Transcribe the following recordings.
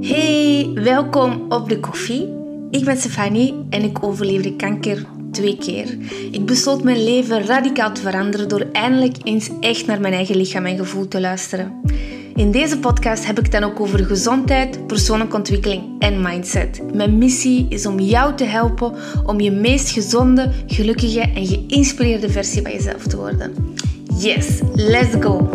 Hey, welkom op de koffie. Ik ben Stefanie en ik overleefde kanker twee keer. Ik besloot mijn leven radicaal te veranderen door eindelijk eens echt naar mijn eigen lichaam en gevoel te luisteren. In deze podcast heb ik het dan ook over gezondheid, persoonlijke ontwikkeling en mindset. Mijn missie is om jou te helpen om je meest gezonde, gelukkige en geïnspireerde versie van jezelf te worden. Yes, let's go!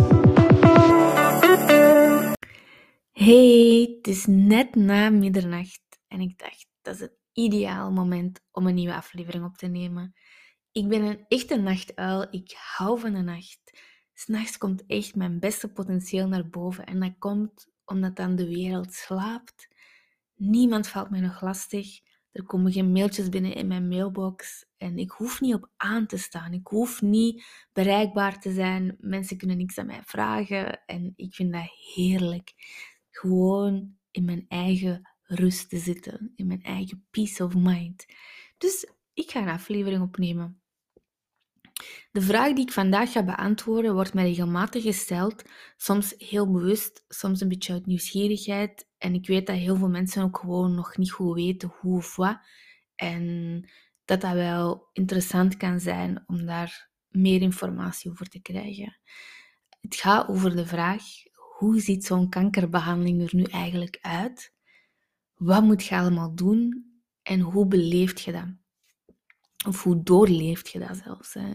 Hey, het is net na middernacht en ik dacht dat is het ideaal moment om een nieuwe aflevering op te nemen. Ik ben een echte nachtuil, ik hou van de nacht. S'nachts komt echt mijn beste potentieel naar boven en dat komt omdat dan de wereld slaapt. Niemand valt mij nog lastig. Er komen geen mailtjes binnen in mijn mailbox en ik hoef niet op aan te staan. Ik hoef niet bereikbaar te zijn. Mensen kunnen niks aan mij vragen en ik vind dat heerlijk. Gewoon in mijn eigen rust te zitten, in mijn eigen peace of mind. Dus ik ga een aflevering opnemen. De vraag die ik vandaag ga beantwoorden wordt mij regelmatig gesteld, soms heel bewust, soms een beetje uit nieuwsgierigheid. En ik weet dat heel veel mensen ook gewoon nog niet goed weten hoe of wat. En dat dat wel interessant kan zijn om daar meer informatie over te krijgen. Het gaat over de vraag: hoe ziet zo'n kankerbehandeling er nu eigenlijk uit? Wat moet je allemaal doen en hoe beleeft je dat? Of hoe doorleeft je dat zelfs? Hè?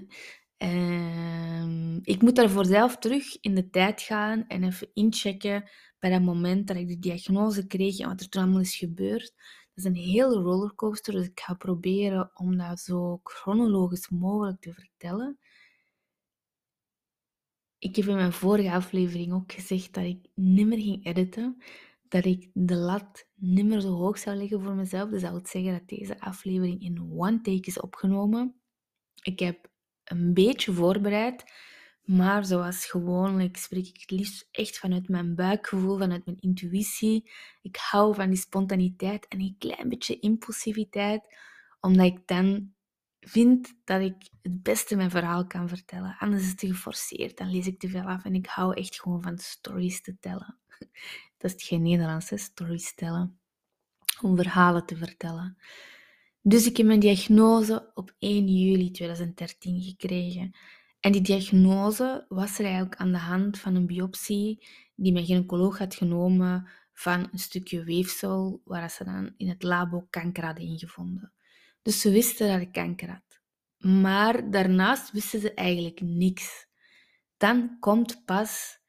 Ehm, ik moet daarvoor zelf terug in de tijd gaan en even inchecken bij dat moment dat ik de diagnose kreeg en wat er toen allemaal is gebeurd. Is een hele rollercoaster, dus ik ga proberen om dat zo chronologisch mogelijk te vertellen. Ik heb in mijn vorige aflevering ook gezegd dat ik nimmer ging editen, dat ik de lat nimmer zo hoog zou leggen voor mezelf. Dus dat wil zeggen dat deze aflevering in one take is opgenomen. Ik heb een beetje voorbereid, maar zoals gewoonlijk spreek ik het liefst echt vanuit mijn buikgevoel, vanuit mijn intuïtie. Ik hou van die spontaniteit en een klein beetje impulsiviteit, omdat ik dan vind dat ik het beste mijn verhaal kan vertellen. Anders is het te geforceerd, dan lees ik te veel af en ik hou echt gewoon van stories te tellen. Dat is geen Nederlands, hè? stories tellen. Om verhalen te vertellen. Dus ik heb mijn diagnose op 1 juli 2013 gekregen. En die diagnose was er eigenlijk aan de hand van een biopsie die mijn gynaecoloog had genomen van een stukje weefsel waar ze dan in het labo kanker hadden ingevonden. Dus ze wisten dat ik kanker had. Maar daarnaast wisten ze eigenlijk niks. Dan komt pas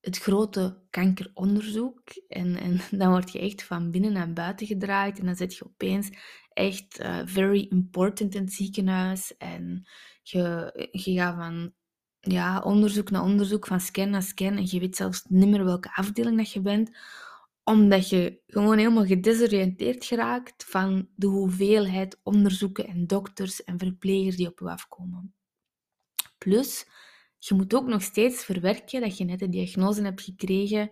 het grote kankeronderzoek. En, en dan word je echt van binnen naar buiten gedraaid. En dan zit je opeens echt uh, very important in het ziekenhuis. En je, je gaat van ja, onderzoek naar onderzoek, van scan naar scan. En je weet zelfs niet meer welke afdeling dat je bent. Omdat je gewoon helemaal gedesoriënteerd geraakt van de hoeveelheid onderzoeken en dokters en verplegers die op je afkomen. Plus, je moet ook nog steeds verwerken dat je net de diagnose hebt gekregen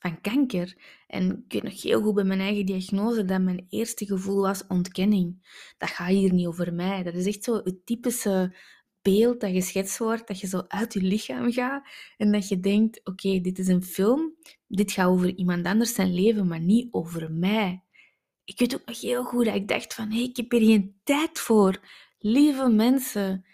van kanker. En ik weet nog heel goed bij mijn eigen diagnose dat mijn eerste gevoel was ontkenning. Dat gaat hier niet over mij. Dat is echt zo het typische beeld dat geschetst wordt, dat je zo uit je lichaam gaat en dat je denkt, oké, dit is een film, dit gaat over iemand anders zijn leven, maar niet over mij. Ik weet ook nog heel goed dat ik dacht van, hé, ik heb hier geen tijd voor. Lieve mensen,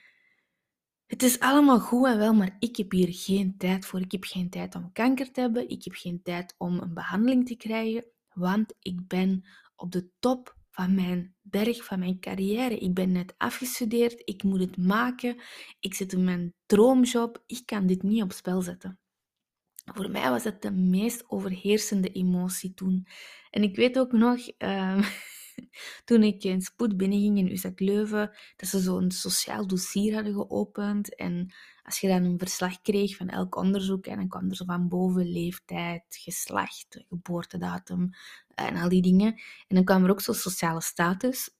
het is allemaal goed en wel, maar ik heb hier geen tijd voor. Ik heb geen tijd om kanker te hebben. Ik heb geen tijd om een behandeling te krijgen, want ik ben op de top van mijn berg, van mijn carrière. Ik ben net afgestudeerd, ik moet het maken. Ik zit in mijn droomjob. Ik kan dit niet op spel zetten. Voor mij was het de meest overheersende emotie toen. En ik weet ook nog, uh, toen ik in spoed binnenging in USAC Leuven, dat ze zo'n sociaal dossier hadden geopend. En als je dan een verslag kreeg van elk onderzoek, en dan kwam er zo van boven leeftijd, geslacht, geboortedatum en al die dingen. En dan kwam er ook zo sociale status.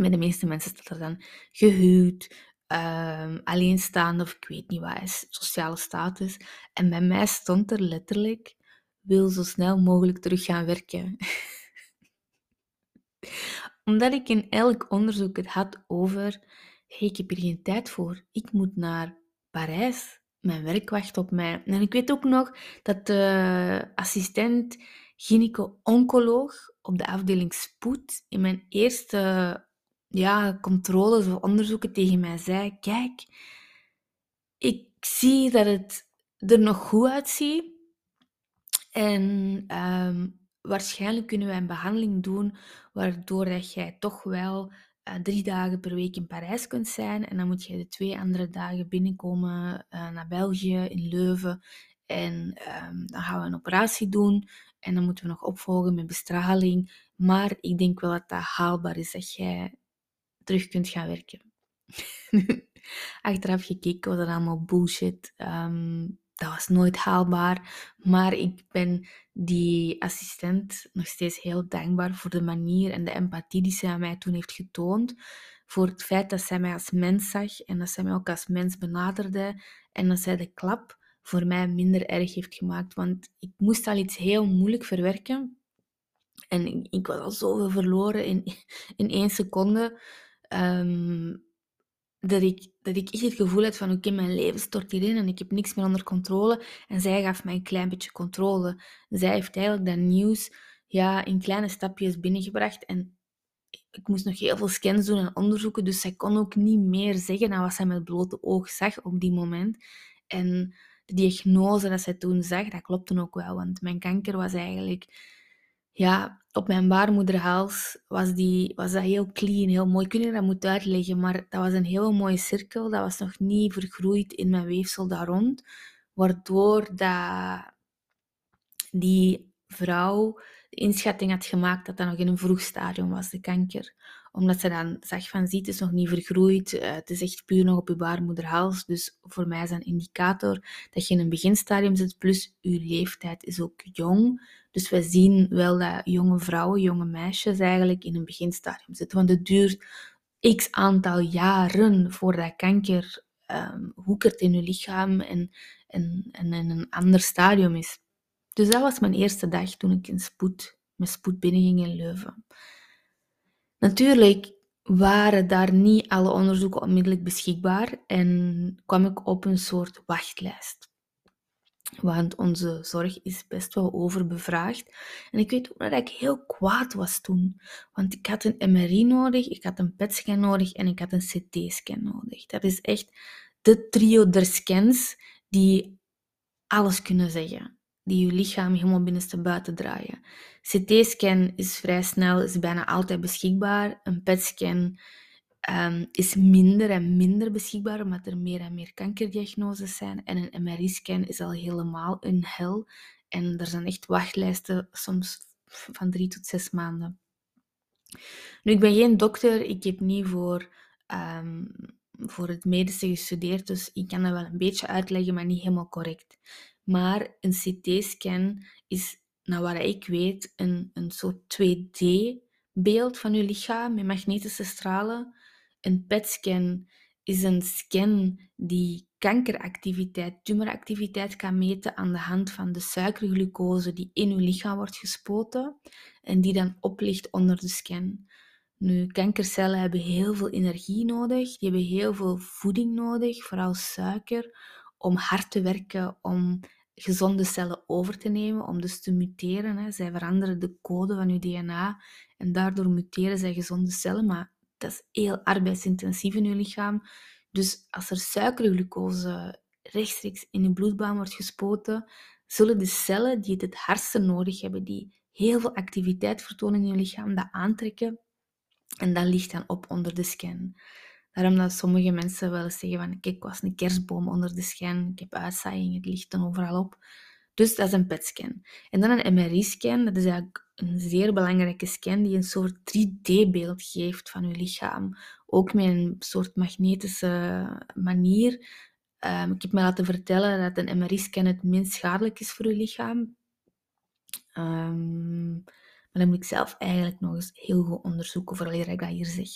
Bij de meeste mensen staat er dan gehuwd, um, alleenstaande of ik weet niet wat is, sociale status. En bij mij stond er letterlijk, wil zo snel mogelijk terug gaan werken. Omdat ik in elk onderzoek het had over, ik heb hier geen tijd voor, ik moet naar Parijs, mijn werk wacht op mij. En ik weet ook nog dat de assistent gynaeco-oncoloog op de afdeling spoed in mijn eerste ja, controles of onderzoeken tegen mij zei: Kijk, ik zie dat het er nog goed uitziet. En ehm, waarschijnlijk kunnen wij een behandeling doen waardoor dat jij toch wel uh, drie dagen per week in Parijs kunt zijn. En dan moet je de twee andere dagen binnenkomen uh, naar België, in Leuven. En um, dan gaan we een operatie doen. En dan moeten we nog opvolgen met bestraling. Maar ik denk wel dat dat haalbaar is, dat jij terug kunt gaan werken. Achteraf gekeken was dat allemaal bullshit. Um, dat was nooit haalbaar. Maar ik ben die assistent nog steeds heel dankbaar voor de manier en de empathie die zij aan mij toen heeft getoond. Voor het feit dat zij mij als mens zag en dat zij mij ook als mens benaderde. En dat zij de klap voor mij minder erg heeft gemaakt. Want ik moest al iets heel moeilijk verwerken. En ik, was al zoveel verloren in, in één seconde. Um, dat ik, dat ik echt het gevoel had van oké, mijn leven stort hierin en ik heb niks meer onder controle. En zij gaf mij een klein beetje controle. Zij heeft eigenlijk dat nieuws ja, in kleine stapjes binnengebracht. En ik moest nog heel veel scans doen en onderzoeken, dus zij kon ook niet meer zeggen dan wat zij met blote oog zag op die moment. En de diagnose dat zij toen zag, dat klopte ook wel, want mijn kanker was eigenlijk ja, op mijn baarmoederhals was, die, was dat heel clean, heel mooi. Ik weet dat moet uitleggen, maar dat was een hele mooie cirkel. Dat was nog niet vergroeid in mijn weefsel daar rond. Waardoor dat die vrouw de inschatting had gemaakt dat dat nog in een vroeg stadium was, de kanker. Omdat ze dan zag van, ziet, het is nog niet vergroeid. Eh, het is echt puur nog op je baarmoederhals. Dus voor mij is dat een indicator dat je in een beginstadium zit. Plus, je leeftijd is ook jong. Dus we zien wel dat jonge vrouwen, jonge meisjes eigenlijk in een beginstadium zitten. Want het duurt x aantal jaren voordat kanker um, hoekert in je lichaam en, en, en in een ander stadium is. Dus dat was mijn eerste dag toen ik in spoed, met spoed binnenging in Leuven. Natuurlijk waren daar niet alle onderzoeken onmiddellijk beschikbaar en kwam ik op een soort wachtlijst. Want onze zorg is best wel overbevraagd. En ik weet ook dat ik heel kwaad was toen. Want ik had een MRI nodig, ik had een PET-scan nodig en ik had een CT-scan nodig. Dat is echt de trio der scans die alles kunnen zeggen. Die je lichaam helemaal binnenstebuiten draaien. CT-scan is vrij snel, is bijna altijd beschikbaar. Een PET-scan um, is minder en minder beschikbaar, omdat er meer en meer kankerdiagnoses zijn. En een MRI-scan is al helemaal een hel. En er zijn echt wachtlijsten, soms van drie tot zes maanden. Nu, ik ben geen dokter, ik heb niet voor, um, voor het medische gestudeerd, dus ik kan dat wel een beetje uitleggen, maar niet helemaal correct. Maar een CT-scan is, naar wat ik weet, een, een soort 2D-beeld van je lichaam met magnetische stralen. Een PET-scan is een scan die kankeractiviteit, tumoractiviteit kan meten aan de hand van de suikerglucose die in uw lichaam wordt gespoten en die dan oplicht onder de scan. Nu, kankercellen hebben heel veel energie nodig, die hebben heel veel voeding nodig, vooral suiker, om hard te werken, om gezonde cellen over te nemen, om dus te muteren. Hè. Zij veranderen de code van uw DNA en daardoor muteren zij gezonde cellen, maar dat is heel arbeidsintensief in je lichaam. Dus als er suikerglucose rechtstreeks in je bloedbaan wordt gespoten, zullen de cellen die het het hardste nodig hebben, die heel veel activiteit vertonen in je lichaam, dat aantrekken. En dat ligt dan op onder de scan. Daarom dat sommige mensen wel zeggen van, kijk, ik was een kerstboom onder de scan, ik heb uitzaaiing, het ligt dan overal op. Dus dat is een PET-scan. En dan een MRI-scan, dat is eigenlijk een zeer belangrijke scan die een soort 3D-beeld geeft van je lichaam. Ook met een soort magnetische manier. Um, ik heb me laten vertellen dat een MRI-scan het minst schadelijk is voor je lichaam. Um, maar dan moet ik zelf eigenlijk nog eens heel goed onderzoeken voordat ik dat hier zeg.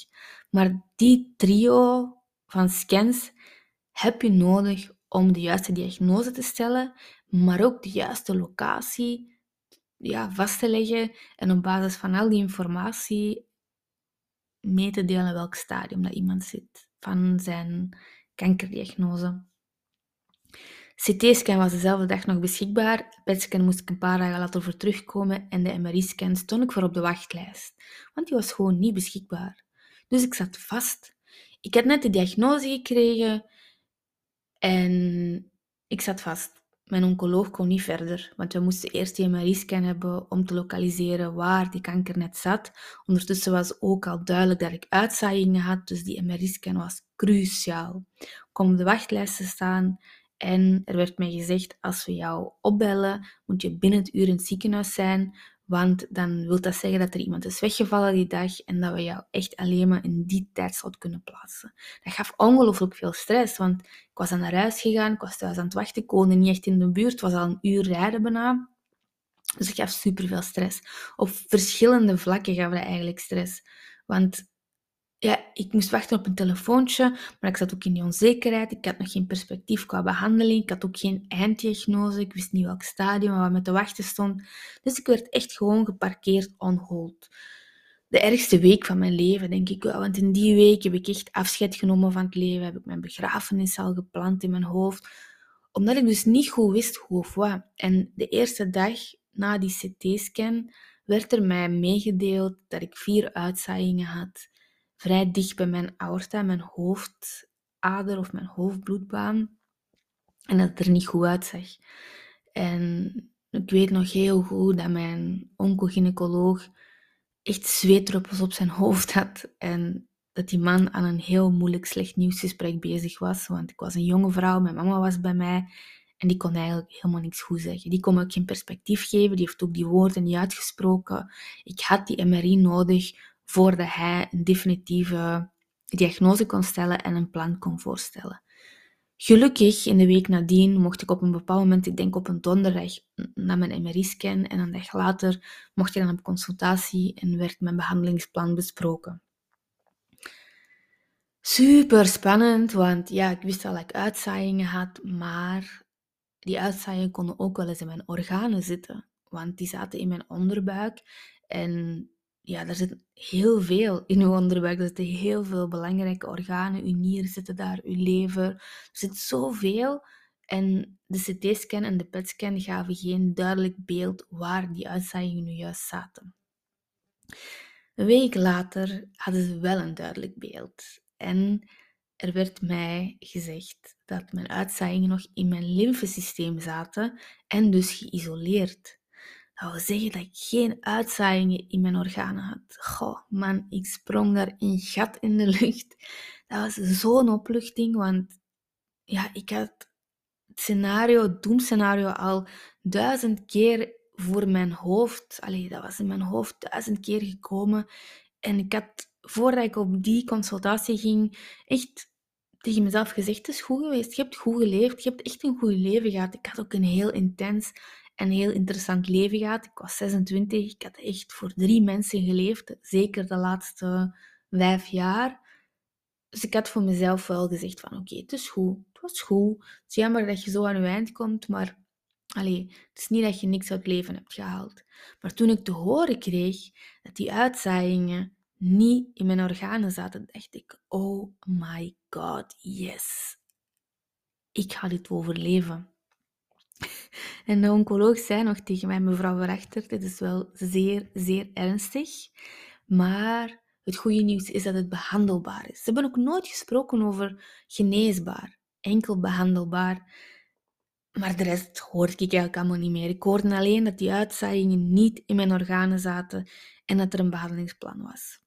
Maar die trio van scans heb je nodig om de juiste diagnose te stellen, maar ook de juiste locatie ja, vast te leggen en op basis van al die informatie mee te delen welk stadium dat iemand zit van zijn kankerdiagnose. CT-scan was dezelfde dag nog beschikbaar. PET-scan moest ik een paar dagen later voor terugkomen en de MRI-scan stond ik voor op de wachtlijst, want die was gewoon niet beschikbaar. Dus ik zat vast. Ik had net de diagnose gekregen en ik zat vast. Mijn oncoloog kon niet verder, want we moesten eerst die MRI-scan hebben om te lokaliseren waar die kanker net zat. Ondertussen was ook al duidelijk dat ik uitzaaiingen had, dus die MRI-scan was cruciaal. Ik kon op de wachtlijst te staan en er werd mij gezegd, als we jou opbellen, moet je binnen het uur in het ziekenhuis zijn, want dan wil dat zeggen dat er iemand is weggevallen die dag en dat we jou echt alleen maar in die tijdslot kunnen plaatsen. Dat gaf ongelooflijk veel stress, want ik was aan naar huis gegaan, ik was thuis aan het wachten, ik woonde niet echt in de buurt, het was al een uur rijden bijna. Dus ik gaf superveel stress. Op verschillende vlakken gaf dat eigenlijk stress. Want ja, ik moest wachten op een telefoontje, maar ik zat ook in die onzekerheid. Ik had nog geen perspectief qua behandeling. Ik had ook geen einddiagnose. Ik wist niet welk stadium waar met te wachten stond. Dus ik werd echt gewoon geparkeerd on hold. De ergste week van mijn leven, denk ik wel. Want in die week heb ik echt afscheid genomen van het leven. Heb ik mijn begrafenis al gepland in mijn hoofd. Omdat ik dus niet goed wist hoe of wat. En de eerste dag na die CT-scan werd er mij meegedeeld dat ik vier uitzaaiingen had vrij dicht bij mijn aorta, mijn hoofdader of mijn hoofdbloedbaan. En dat het er niet goed uitzag. En ik weet nog heel goed dat mijn oncogynecoloog echt zweetdruppels op zijn hoofd had. En dat die man aan een heel moeilijk slecht nieuwsgesprek bezig was. Want ik was een jonge vrouw, mijn mama was bij mij. En die kon eigenlijk helemaal niks goed zeggen. Die kon ook geen perspectief geven. Die heeft ook die woorden niet uitgesproken. Ik had die MRI nodig voordat hij een definitieve diagnose kon stellen en een plan kon voorstellen. Gelukkig, in de week nadien, mocht ik op een bepaald moment, ik denk op een donderdag, naar mijn MRI-scan en een dag later mocht ik dan op consultatie en werd mijn behandelingsplan besproken. Super spannend, want ja, ik wist al dat ik uitzaaiingen had, maar die uitzaaiingen konden ook wel eens in mijn organen zitten, want die zaten in mijn onderbuik en ja, er zit heel veel in uw onderbuik. Er zitten heel veel belangrijke organen. Uw nieren zitten daar, uw lever. Er zit zoveel. En de CT-scan en de PET-scan gaven geen duidelijk beeld waar die uitzaaiingen nu juist zaten. Een week later hadden ze wel een duidelijk beeld. En er werd mij gezegd dat mijn uitzaaiingen nog in mijn lymfesysteem zaten en dus geïsoleerd. Dat wil zeggen dat ik geen uitzaaiingen in mijn organen had. Goh, man, ik sprong daar een gat in de lucht. Dat was zo'n opluchting, want ja, ik had het scenario, het doemscenario al duizend keer voor mijn hoofd. Allee, dat was in mijn hoofd duizend keer gekomen. En ik had, voordat ik op die consultatie ging, echt tegen mezelf gezegd, het is goed geweest, je hebt goed geleefd, je hebt echt een goed leven gehad. Ik had ook een heel intens een heel interessant leven gehad. Ik was 26, ik had echt voor drie mensen geleefd, zeker de laatste vijf jaar. Dus ik had voor mezelf wel gezegd van oké, het is goed, het was goed. Het is jammer dat je zo aan je eind komt, maar allee, het is niet dat je niks uit het leven hebt gehaald. Maar toen ik te horen kreeg dat die uitzaaiingen niet in mijn organen zaten, dacht ik, oh my god, yes. Ik ga dit overleven. En de oncoloog zei nog tegen mij, mevrouw Verachter, dit is wel zeer, zeer ernstig, maar het goede nieuws is dat het behandelbaar is. Ze hebben ook nooit gesproken over geneesbaar, enkel behandelbaar. Maar de rest hoorde ik eigenlijk allemaal niet meer. Ik hoorde alleen dat die uitzaaiingen niet in mijn organen zaten en dat er een behandelingsplan was.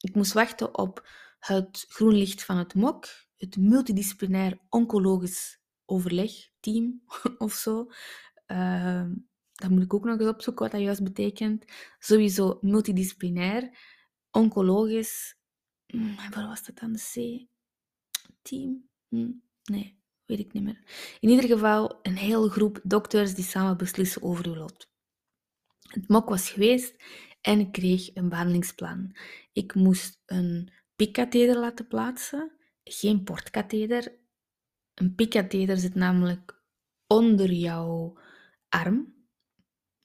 Ik moest wachten op het groen licht van het MOC, het multidisciplinair oncologisch overlegteam of zo. Uh, dat moet ik ook nog eens opzoeken wat dat juist betekent. Sowieso multidisciplinair, oncologisch. Mm, waar was dat dan? De C? Team? Hm, nee, weet ik niet meer. In ieder geval een hele groep dokters die samen beslissen over uw lot. Het mok was geweest en ik kreeg een behandelingsplan. Ik moest een pikkatheder laten plaatsen, geen portkatheder, een pikkatheter zit namelijk onder jouw arm,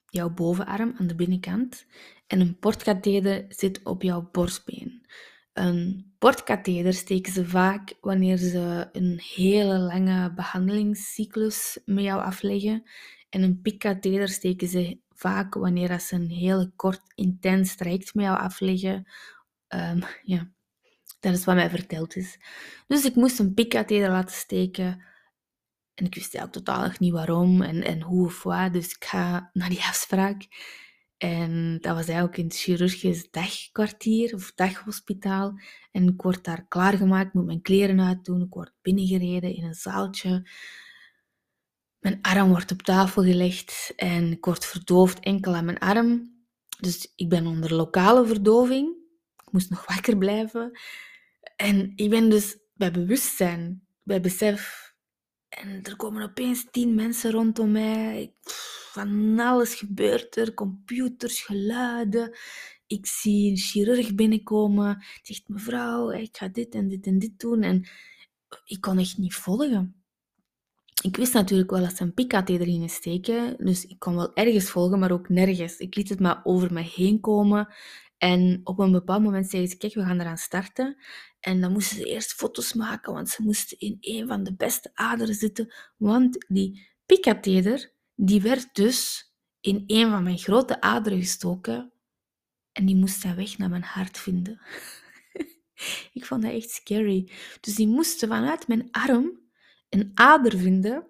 jouw bovenarm aan de binnenkant. En een portkatheter zit op jouw borstbeen. Een portkatheter steken ze vaak wanneer ze een hele lange behandelingscyclus met jou afleggen. En een pikkatheter steken ze vaak wanneer ze een hele kort, intens traject met jou afleggen. Um, ja, dat is wat mij verteld is. Dus ik moest een pikkatheter laten steken. En ik wist eigenlijk totaal niet waarom en, en hoe of wat. Dus ik ga naar die afspraak. En dat was eigenlijk in het chirurgisch dagkwartier of daghospitaal. En ik word daar klaargemaakt, moet mijn kleren uitdoen. Ik word binnengereden in een zaaltje. Mijn arm wordt op tafel gelegd en ik word verdoofd enkel aan mijn arm. Dus ik ben onder lokale verdoving. Ik moest nog wakker blijven. En ik ben dus bij bewustzijn, bij besef. En er komen opeens tien mensen rondom mij. Van alles gebeurt er. Computers, geluiden. Ik zie een chirurg binnenkomen. Zegt mevrouw, ik ga dit en dit en dit doen. En ik kon echt niet volgen. Ik wist natuurlijk wel dat ze een pikkatheter gingen steken, dus ik kon wel ergens volgen, maar ook nergens. Ik liet het maar over me heen komen. En op een bepaald moment zeiden ze, kijk, we gaan eraan starten. En dan moesten ze eerst foto's maken, want ze moesten in een van de beste aderen zitten. Want die pikkatheter, die werd dus in een van mijn grote aderen gestoken. En die moest zijn weg naar mijn hart vinden. ik vond dat echt scary. Dus die moesten vanuit mijn arm een ader vinden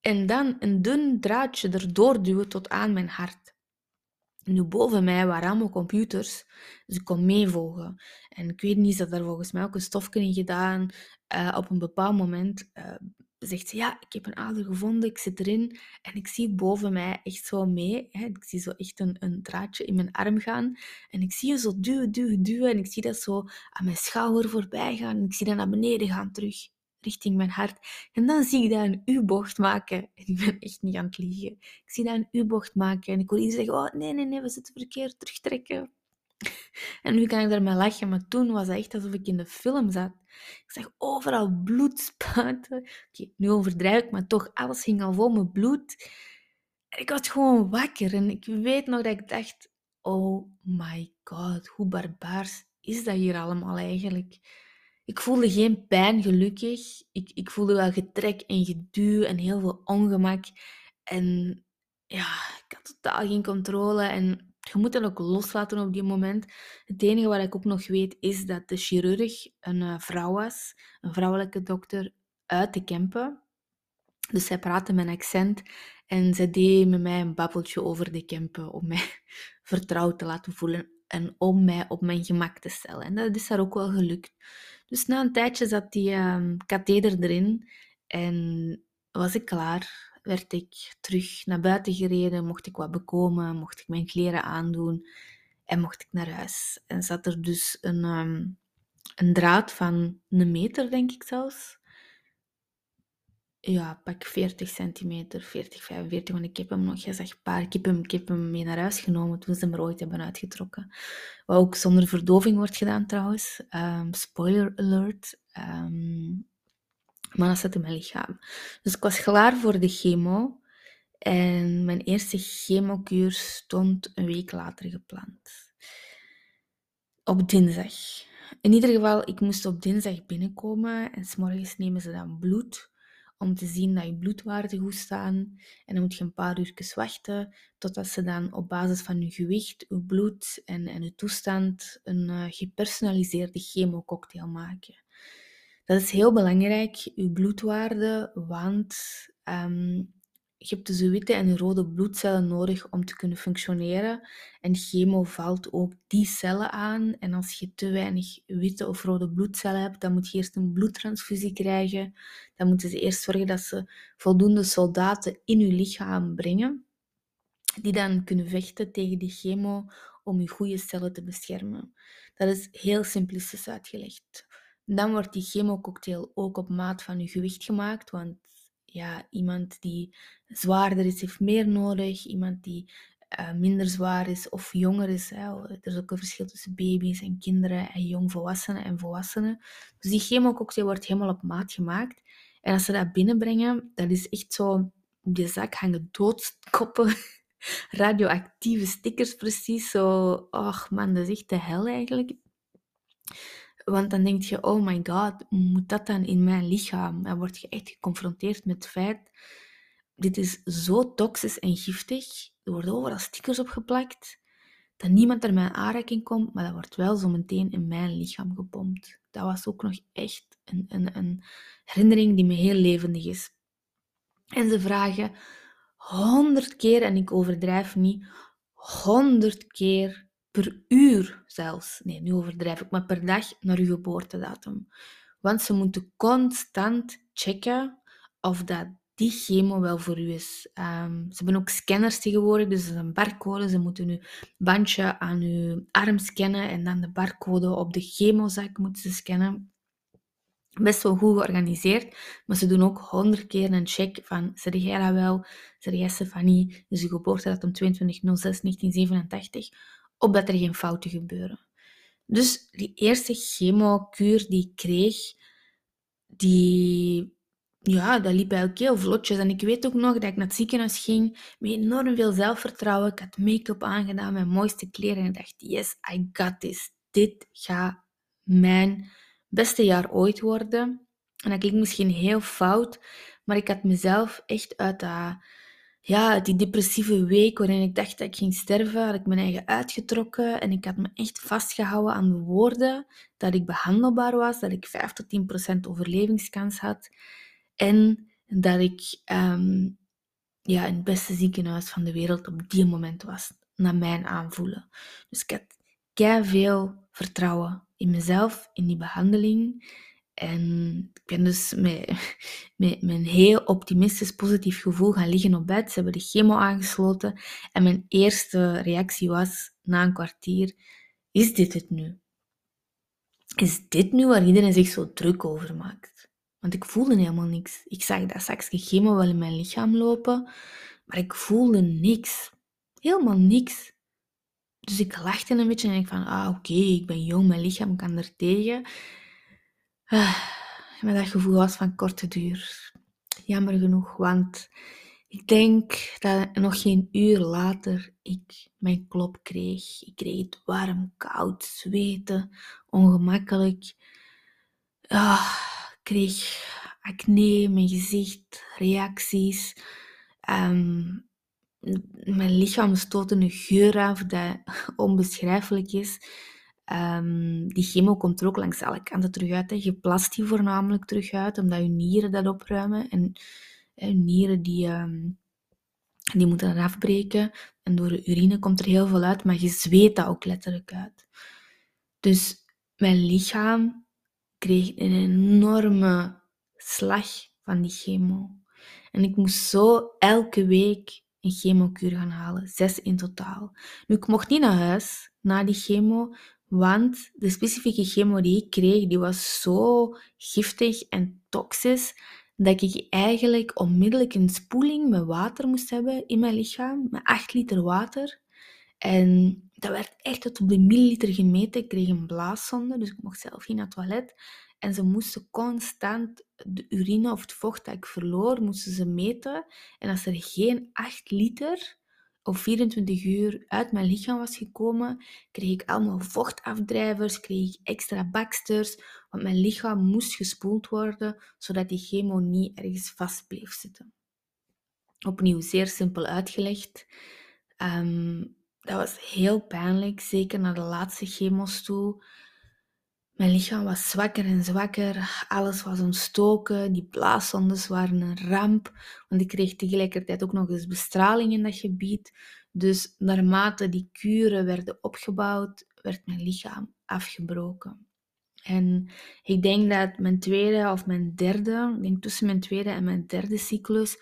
en dan een dun draadje erdoor duwen tot aan mijn hart. Nu, boven mij waren allemaal computers, dus ik kon meevolgen. En ik weet niet, ze daar volgens mij ook een stofje in gedaan. Uh, op een bepaald moment uh, zegt ze, ja, ik heb een ader gevonden, ik zit erin. En ik zie boven mij echt zo mee. Hè. Ik zie zo echt een, een draadje in mijn arm gaan. En ik zie je zo duwen, duwen, duwen. En ik zie dat zo aan mijn schouder voorbij gaan. En ik zie dat naar beneden gaan terug richting mijn hart. En dan zie ik dat een U-bocht maken. En ik ben echt niet aan het liegen. Ik zie dat een U-bocht maken. En ik hoor iedereen zeggen, oh nee, nee, nee, we zitten verkeerd, terugtrekken. En nu kan ik daarmee lachen, maar toen was het echt alsof ik in de film zat. Ik zag overal bloed spuiten. Oké, nu overdrijf ik, maar toch, alles ging al vol met bloed. En ik was gewoon wakker en ik weet nog dat ik dacht, oh my god, hoe barbaars is dat hier allemaal eigenlijk? Ik voelde geen pijn, gelukkig. Ik, ik voelde wel getrek en geduw en heel veel ongemak. En ja, ik had totaal geen controle. En je moet dat ook loslaten op die moment. Het enige wat ik ook nog weet is dat de chirurg een eh, vrouw was, een vrouwelijke dokter uit de Kempen. Dus zij praatte met accent en zij deed met mij een babbeltje over de Kempen om mij vertrouwd te laten voelen en om mij op mijn gemak te stellen. En dat is haar ook wel gelukt. Dus na een tijdje zat die um, katheder erin en was ik klaar. Werd ik terug naar buiten gereden, mocht ik wat bekomen, mocht ik mijn kleren aandoen en mocht ik naar huis. En zat er dus een, um, een draad van een meter, denk ik zelfs. Ja, pak 40 centimeter, 40, 45, want ik heb hem nog gezegd, ik heb hem, ik heb hem mee naar huis genomen toen ze hem er ooit hebben uitgetrokken. Wat ook zonder verdoving wordt gedaan trouwens. Um, spoiler alert. Um, maar dat in mijn lichaam. Dus ik was klaar voor de chemo. En mijn eerste chemokuur stond een week later gepland. Op dinsdag. In ieder geval, ik moest op dinsdag binnenkomen en s'morgens nemen ze dan bloed om te zien dat je bloedwaarden goed staan. En dan moet je een paar uur wachten totdat ze dan op basis van je gewicht, je bloed en, en je toestand een uh, gepersonaliseerde chemococktail maken. Dat is heel belangrijk, je bloedwaarde, want um, je hebt dus de witte en de rode bloedcellen nodig om te kunnen functioneren. En chemo valt ook die cellen aan. En als je te weinig witte of rode bloedcellen hebt, dan moet je eerst een bloedtransfusie krijgen. Dan moeten ze eerst zorgen dat ze voldoende soldaten in je lichaam brengen, die dan kunnen vechten tegen die chemo om je goede cellen te beschermen. Dat is heel simplistisch uitgelegd. Dan wordt die chemococktail ook op maat van je gewicht gemaakt, want ja, iemand die zwaarder is, heeft meer nodig. Iemand die uh, minder zwaar is of jonger is. Hè. Er is ook een verschil tussen baby's en kinderen en jongvolwassenen en volwassenen. Dus die chemococktail wordt helemaal op maat gemaakt. En als ze dat binnenbrengen, dat is echt zo... Op je zak hangen doodskoppen, radioactieve stickers precies. Zo, ach man, dat is echt de hel eigenlijk. Want dan denk je, oh my god, moet dat dan in mijn lichaam? Dan word je echt geconfronteerd met het feit, dit is zo toxisch en giftig. Er worden overal stickers opgeplakt, dat niemand er mijn aanraking komt, maar dat wordt wel zo meteen in mijn lichaam gepompt. Dat was ook nog echt een, een, een herinnering die me heel levendig is. En ze vragen honderd keer, en ik overdrijf niet, honderd keer per uur zelfs, nee, nu overdrijf ik, maar per dag naar uw geboortedatum. Want ze moeten constant checken of dat die chemo wel voor u is. Um, ze hebben ook scanners tegenwoordig, dus dat is een barcode. Ze moeten uw bandje aan uw arm scannen en dan de barcode op de chemozak moeten ze scannen best wel goed georganiseerd, maar ze doen ook honderd keer een check van, zeg jij dat wel, zeg jij Stefanie, dus je geboortedatum 22.06.1987, opdat er geen fouten gebeuren. Dus die eerste chemokuur die ik kreeg, die, ja, dat liep eigenlijk heel vlotjes. En ik weet ook nog dat ik naar het ziekenhuis ging met enorm veel zelfvertrouwen. Ik had make-up aangedaan, mijn mooiste kleren en ik dacht, yes, I got this. Dit gaat mijn beste jaar ooit worden. En dat klinkt misschien heel fout, maar ik had mezelf echt uit dat, ja, die depressieve week waarin ik dacht dat ik ging sterven, had ik mijn eigen uitgetrokken en ik had me echt vastgehouden aan de woorden dat ik behandelbaar was, dat ik 5 tot 10 procent overlevingskans had en dat ik um, ja, in het beste ziekenhuis van de wereld op die moment was, naar mijn aanvoelen. Dus ik had veel vertrouwen in mezelf, in die behandeling. En ik ben dus met, met, een heel optimistisch, positief gevoel gaan liggen op bed. Ze hebben de chemo aangesloten. En mijn eerste reactie was, na een kwartier, is dit het nu? Is dit nu waar iedereen zich zo druk over maakt? Want ik voelde helemaal niks. Ik zag dat zakje chemo wel in mijn lichaam lopen, maar ik voelde niks. Helemaal niks. Dus ik lachte een beetje en ik van, ah oké, ik ben jong, mijn lichaam kan er tegen. Ah, maar dat gevoel was van korte duur. Jammer genoeg, want ik denk dat nog geen uur later ik mijn klop kreeg. Ik kreeg warm, koud, zweten, ongemakkelijk. Ah, ik kreeg acne, mijn gezicht, reacties. Um, mijn lichaam stootte een geur af dat onbeschrijfelijk is. Um, die chemo komt er ook langs alle kanten terug uit. Hè. Je plast die voornamelijk terug uit, omdat je nieren dat opruimen. En hè, nieren die, um, die moeten dan afbreken. En door de urine komt er heel veel uit, maar je zweet dat ook letterlijk uit. Dus mijn lichaam kreeg een enorme slag van die chemo. En ik moest zo elke week een chemokuur gaan halen. Zes in totaal. Nu, ik mocht niet naar huis na die chemo, want de specifieke chemo die ik kreeg, die was zo giftig en toxisch, dat ik eigenlijk onmiddellijk een spoeling met water moest hebben in mijn lichaam, met 8 liter water. En dat werd echt tot op de milliliter gemeten. Ik kreeg een blaaszonde, dus ik mocht zelf niet naar het toilet. En ze moesten constant de urine of het vocht dat ik verloor, moesten ze meten. En als er geen 8 liter of 24 uur uit mijn lichaam was gekomen, kreeg ik allemaal vochtafdrijvers, kreeg ik extra baksters, want mijn lichaam moest gespoeld worden, zodat die chemo niet ergens vast bleef zitten. Opnieuw, zeer simpel uitgelegd. Um, dat was heel pijnlijk, zeker naar de laatste chemo's toe. Mijn lichaam was zwakker en zwakker, alles was ontstoken, die blaaszondes waren een ramp, want ik kreeg tegelijkertijd ook nog eens bestraling in dat gebied. Dus naarmate die kuren werden opgebouwd, werd mijn lichaam afgebroken. En ik denk dat mijn tweede of mijn derde, ik denk tussen mijn tweede en mijn derde cyclus,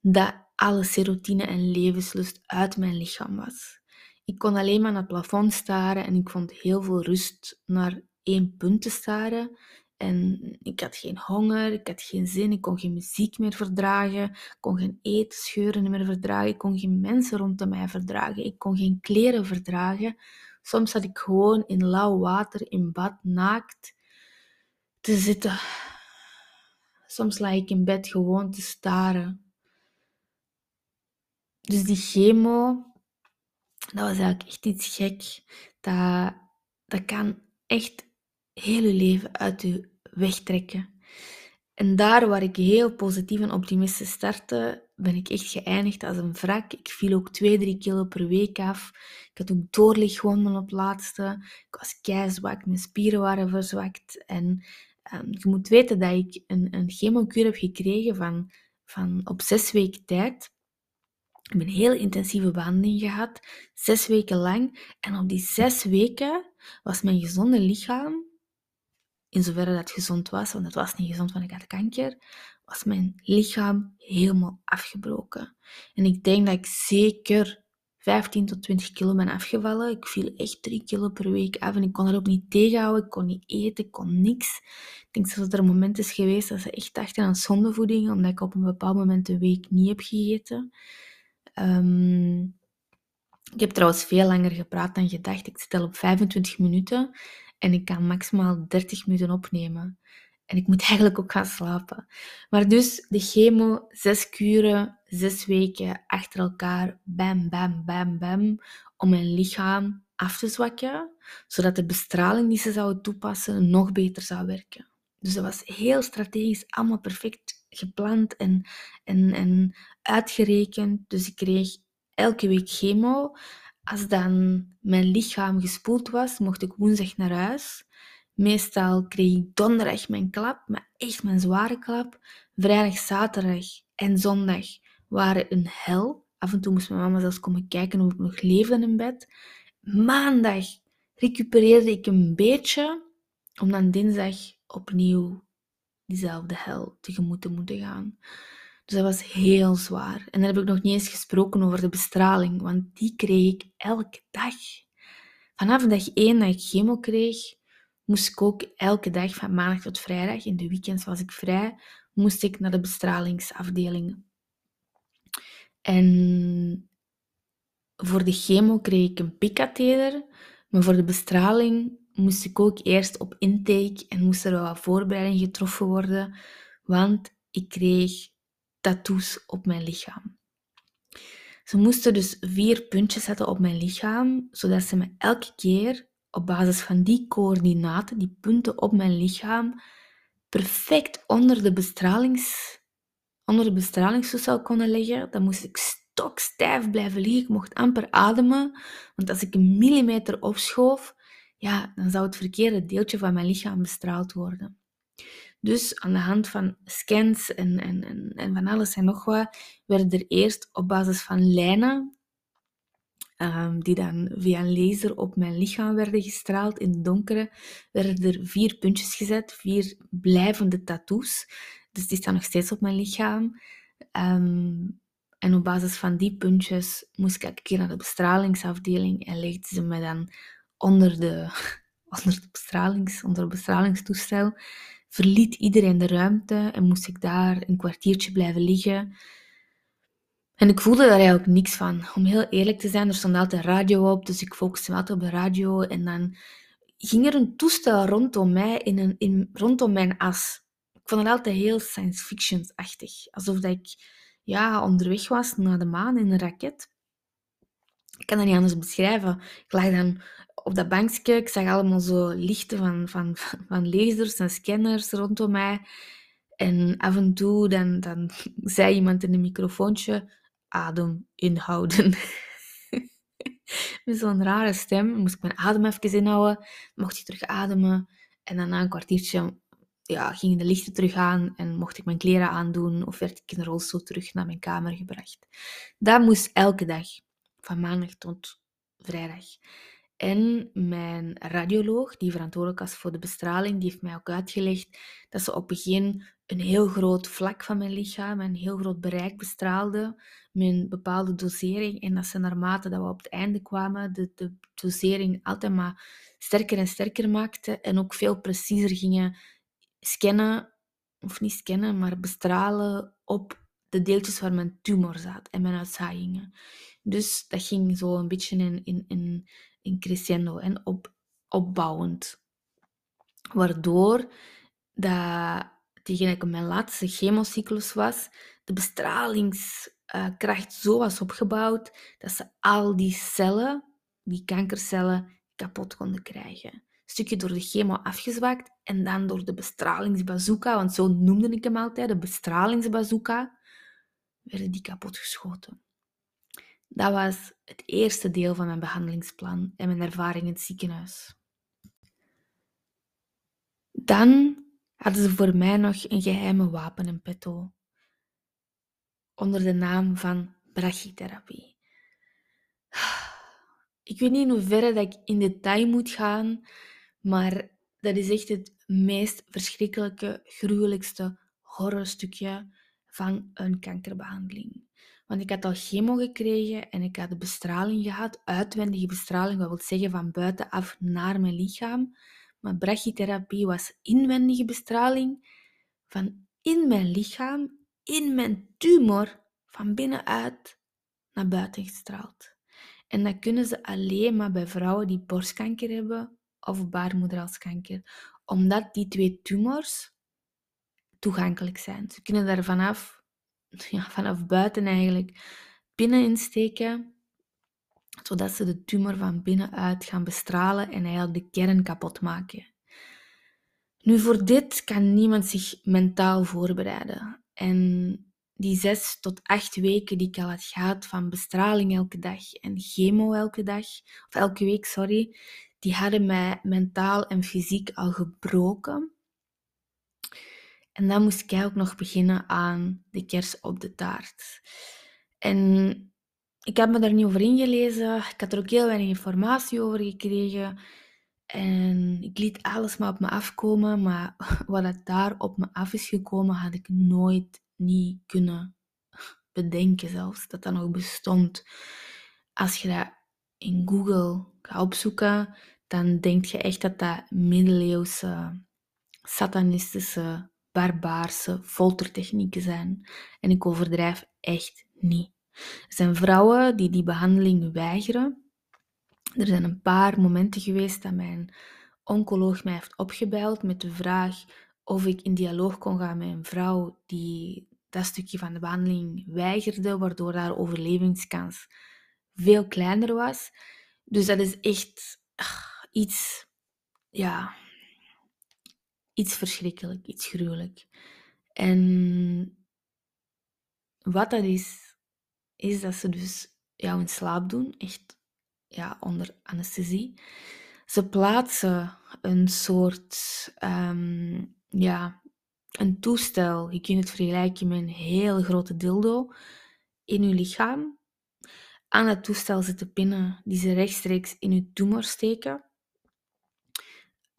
dat alle serotine en levenslust uit mijn lichaam was. Ik kon alleen maar naar het plafond staren en ik vond heel veel rust naar één punt te staren. En ik had geen honger, ik had geen zin, ik kon geen muziek meer verdragen, ik kon geen eetscheuren meer verdragen, ik kon geen mensen rondom mij verdragen, ik kon geen kleren verdragen. Soms zat ik gewoon in lauw water in bad naakt te zitten. Soms lag ik in bed gewoon te staren. Dus die chemo, dat was eigenlijk echt iets gek. Dat, dat kan echt heel je leven uit je wegtrekken. En daar waar ik heel positief en optimistisch startte, ben ik echt geëindigd als een wrak. Ik viel ook 2, 3 kilo per week af. Ik had ook doorlichtwonden op laatste. Ik was keizwak, mijn spieren waren verzwakt. En um, je moet weten dat ik een, een chemokuur heb gekregen van, van op zes weken tijd. Ik heb een heel intensieve behandeling gehad, zes weken lang. En op die zes weken was mijn gezonde lichaam in zoverre dat gezond was, want het was niet gezond, want ik had kanker, was mijn lichaam helemaal afgebroken. En ik denk dat ik zeker 15 tot 20 kilo ben afgevallen. Ik viel echt 3 kilo per week af en ik kon er ook niet tegenhouden. Ik kon niet eten, ik kon niks. Ik denk dat er een moment is geweest dat ze echt dachten aan zondevoeding, omdat ik op een bepaald moment een week niet heb gegeten. Um, ik heb trouwens veel langer gepraat dan gedacht. Ik zit al op 25 minuten en ik kan maximaal 30 minuten opnemen. En ik moet eigenlijk ook gaan slapen. Maar dus de chemo, zes kuren, zes weken achter elkaar, bam, bam, bam, bam, om mijn lichaam af te zwakken, zodat de bestraling die ze zouden toepassen nog beter zou werken. Dus dat was heel strategisch, allemaal perfect gepland en, en, en uitgerekend. Dus ik kreeg elke week chemo. Als dan mijn lichaam gespoeld was, mocht ik woensdag naar huis. Meestal kreeg ik donderdag mijn klap, maar echt mijn zware klap. Vrijdag, zaterdag en zondag waren een hel. Af en toe moest mijn mama zelfs komen kijken of ik nog leefde in bed. Maandag recupereerde ik een beetje, om dan dinsdag opnieuw diezelfde hel tegemoet te moeten gaan. Dus dat was heel zwaar. En dan heb ik nog niet eens gesproken over de bestraling, want die kreeg ik elke dag. Vanaf dag één dat ik chemo kreeg, moest ik ook elke dag van maandag tot vrijdag, in de weekends was ik vrij, moest ik naar de bestralingsafdeling. En voor de chemo kreeg ik een pikkatheter, maar voor de bestraling moest ik ook eerst op intake en moest er wel wat voorbereiding getroffen worden, want ik kreeg tattoos op mijn lichaam. Ze moesten dus vier puntjes zetten op mijn lichaam, zodat ze me elke keer op basis van die coördinaten, die punten op mijn lichaam, perfect onder de, bestralings, onder de bestralingstoestel konden leggen. Dan moest ik stokstijf blijven liggen. Ik mocht amper ademen, want als ik een millimeter opschoof, ja, dan zou het verkeerde deeltje van mijn lichaam bestraald worden. Dus aan de hand van scans en, en, en, en van alles en nog wat, werden er eerst op basis van lijnen, um, die dan via een laser op mijn lichaam werden gestraald in het donkere, werden er vier puntjes gezet, vier blijvende tattoos. Dus die staan nog steeds op mijn lichaam. Um, en op basis van die puntjes moest ik elke keer naar de bestralingsafdeling en legden ze me dan onder de, onder de bestralings, onder het bestralingstoestel verliet iedereen de ruimte en moest ik daar een kwartiertje blijven liggen. En ik voelde daar eigenlijk niks van. Om heel eerlijk te zijn, er stond altijd radio op, dus ik focuste me altijd op de radio. En dan ging er een toestel rondom mij, in een, in, rondom mijn as. Ik vond het altijd heel science fiction-achtig. Alsof dat ik ja, onderweg was naar de maan in een raket. Ik kan dat niet anders beschrijven. Ik lag dan op dat bankje, ik zag allemaal zo lichten van, van, van lasers en scanners rondom mij. En af en toe dan, dan zei iemand in een microfoontje, adem inhouden. Met zo'n rare stem moest ik mijn adem even inhouden, mocht ik terug ademen. En dan na een kwartiertje ja, gingen de lichten terug aan en mocht ik mijn kleren aandoen of werd ik in een rolstoel terug naar mijn kamer gebracht. Dat moest elke dag, van maandag tot vrijdag. En mijn radioloog, die verantwoordelijk was voor de bestraling, die heeft mij ook uitgelegd dat ze op het begin een heel groot vlak van mijn lichaam, een heel groot bereik bestraalde met een bepaalde dosering. En dat ze naarmate dat we op het einde kwamen, de, de dosering altijd maar sterker en sterker maakte en ook veel preciezer gingen scannen, of niet scannen, maar bestralen op de deeltjes waar mijn tumor zat en mijn uitzaaiingen. Dus dat ging zo een beetje in, in, in in crescendo en op, opbouwend. Waardoor dat, tegen ik mijn laatste chemocyclus was, de bestralingskracht zo was opgebouwd dat ze al die cellen, die kankercellen, kapot konden krijgen. stukje door de chemo afgezwakt en dan door de bestralingsbazooka, want zo noemde ik hem altijd, de bestralingsbazooka, werden die kapotgeschoten. Dat was het eerste deel van mijn behandelingsplan en mijn ervaring in het ziekenhuis. Dan hadden ze voor mij nog een geheime wapen in petto, onder de naam van brachytherapie. Ik weet niet in hoeverre dat ik in detail moet gaan, maar dat is echt het meest verschrikkelijke, gruwelijkste horrorstukje van een kankerbehandeling. Want ik had al chemo gekregen en ik had de bestraling gehad, uitwendige bestraling, wat wil zeggen van buitenaf naar mijn lichaam. Maar brachytherapie was inwendige bestraling van in mijn lichaam, in mijn tumor, van binnenuit naar buiten gestraald. En dat kunnen ze alleen maar bij vrouwen die borstkanker hebben of baarmoederhalskanker, omdat die twee tumors toegankelijk zijn. Ze kunnen daar vanaf, ja, vanaf buiten eigenlijk binnen insteken, zodat ze de tumor van binnenuit gaan bestralen en eigenlijk de kern kapot maken. Nu, voor dit kan niemand zich mentaal voorbereiden. En die zes tot acht weken die ik al had gehad van bestraling elke dag en chemo elke dag, of elke week, sorry, die hadden mij mentaal en fysiek al gebroken. En dan moest ik ook nog beginnen aan de kers op de taart. En ik heb me daar niet over ingelezen. Ik had er ook heel weinig informatie over gekregen. En ik liet alles maar op me afkomen. Maar wat daar op me af is gekomen, had ik nooit niet kunnen bedenken zelfs dat dat nog bestond. Als je dat in Google gaat opzoeken, dan denk je echt dat dat middeleeuwse, satanistische, barbaarse foltertechnieken zijn. En ik overdrijf echt niet. Er zijn vrouwen die die behandeling weigeren. Er zijn een paar momenten geweest dat mijn oncoloog mij heeft opgebeld met de vraag of ik in dialoog kon gaan met een vrouw die dat stukje van de behandeling weigerde, waardoor haar overlevingskans veel kleiner was. Dus dat is echt ach, iets, ja, iets verschrikkelijk, iets gruwelijk. En wat dat is, is dat ze dus jou in slaap doen, echt ja, onder anesthesie. Ze plaatsen een soort um, ja, een toestel, je kunt het vergelijken met een heel grote dildo, in je lichaam. Aan het toestel zitten pinnen die ze rechtstreeks in je tumor steken.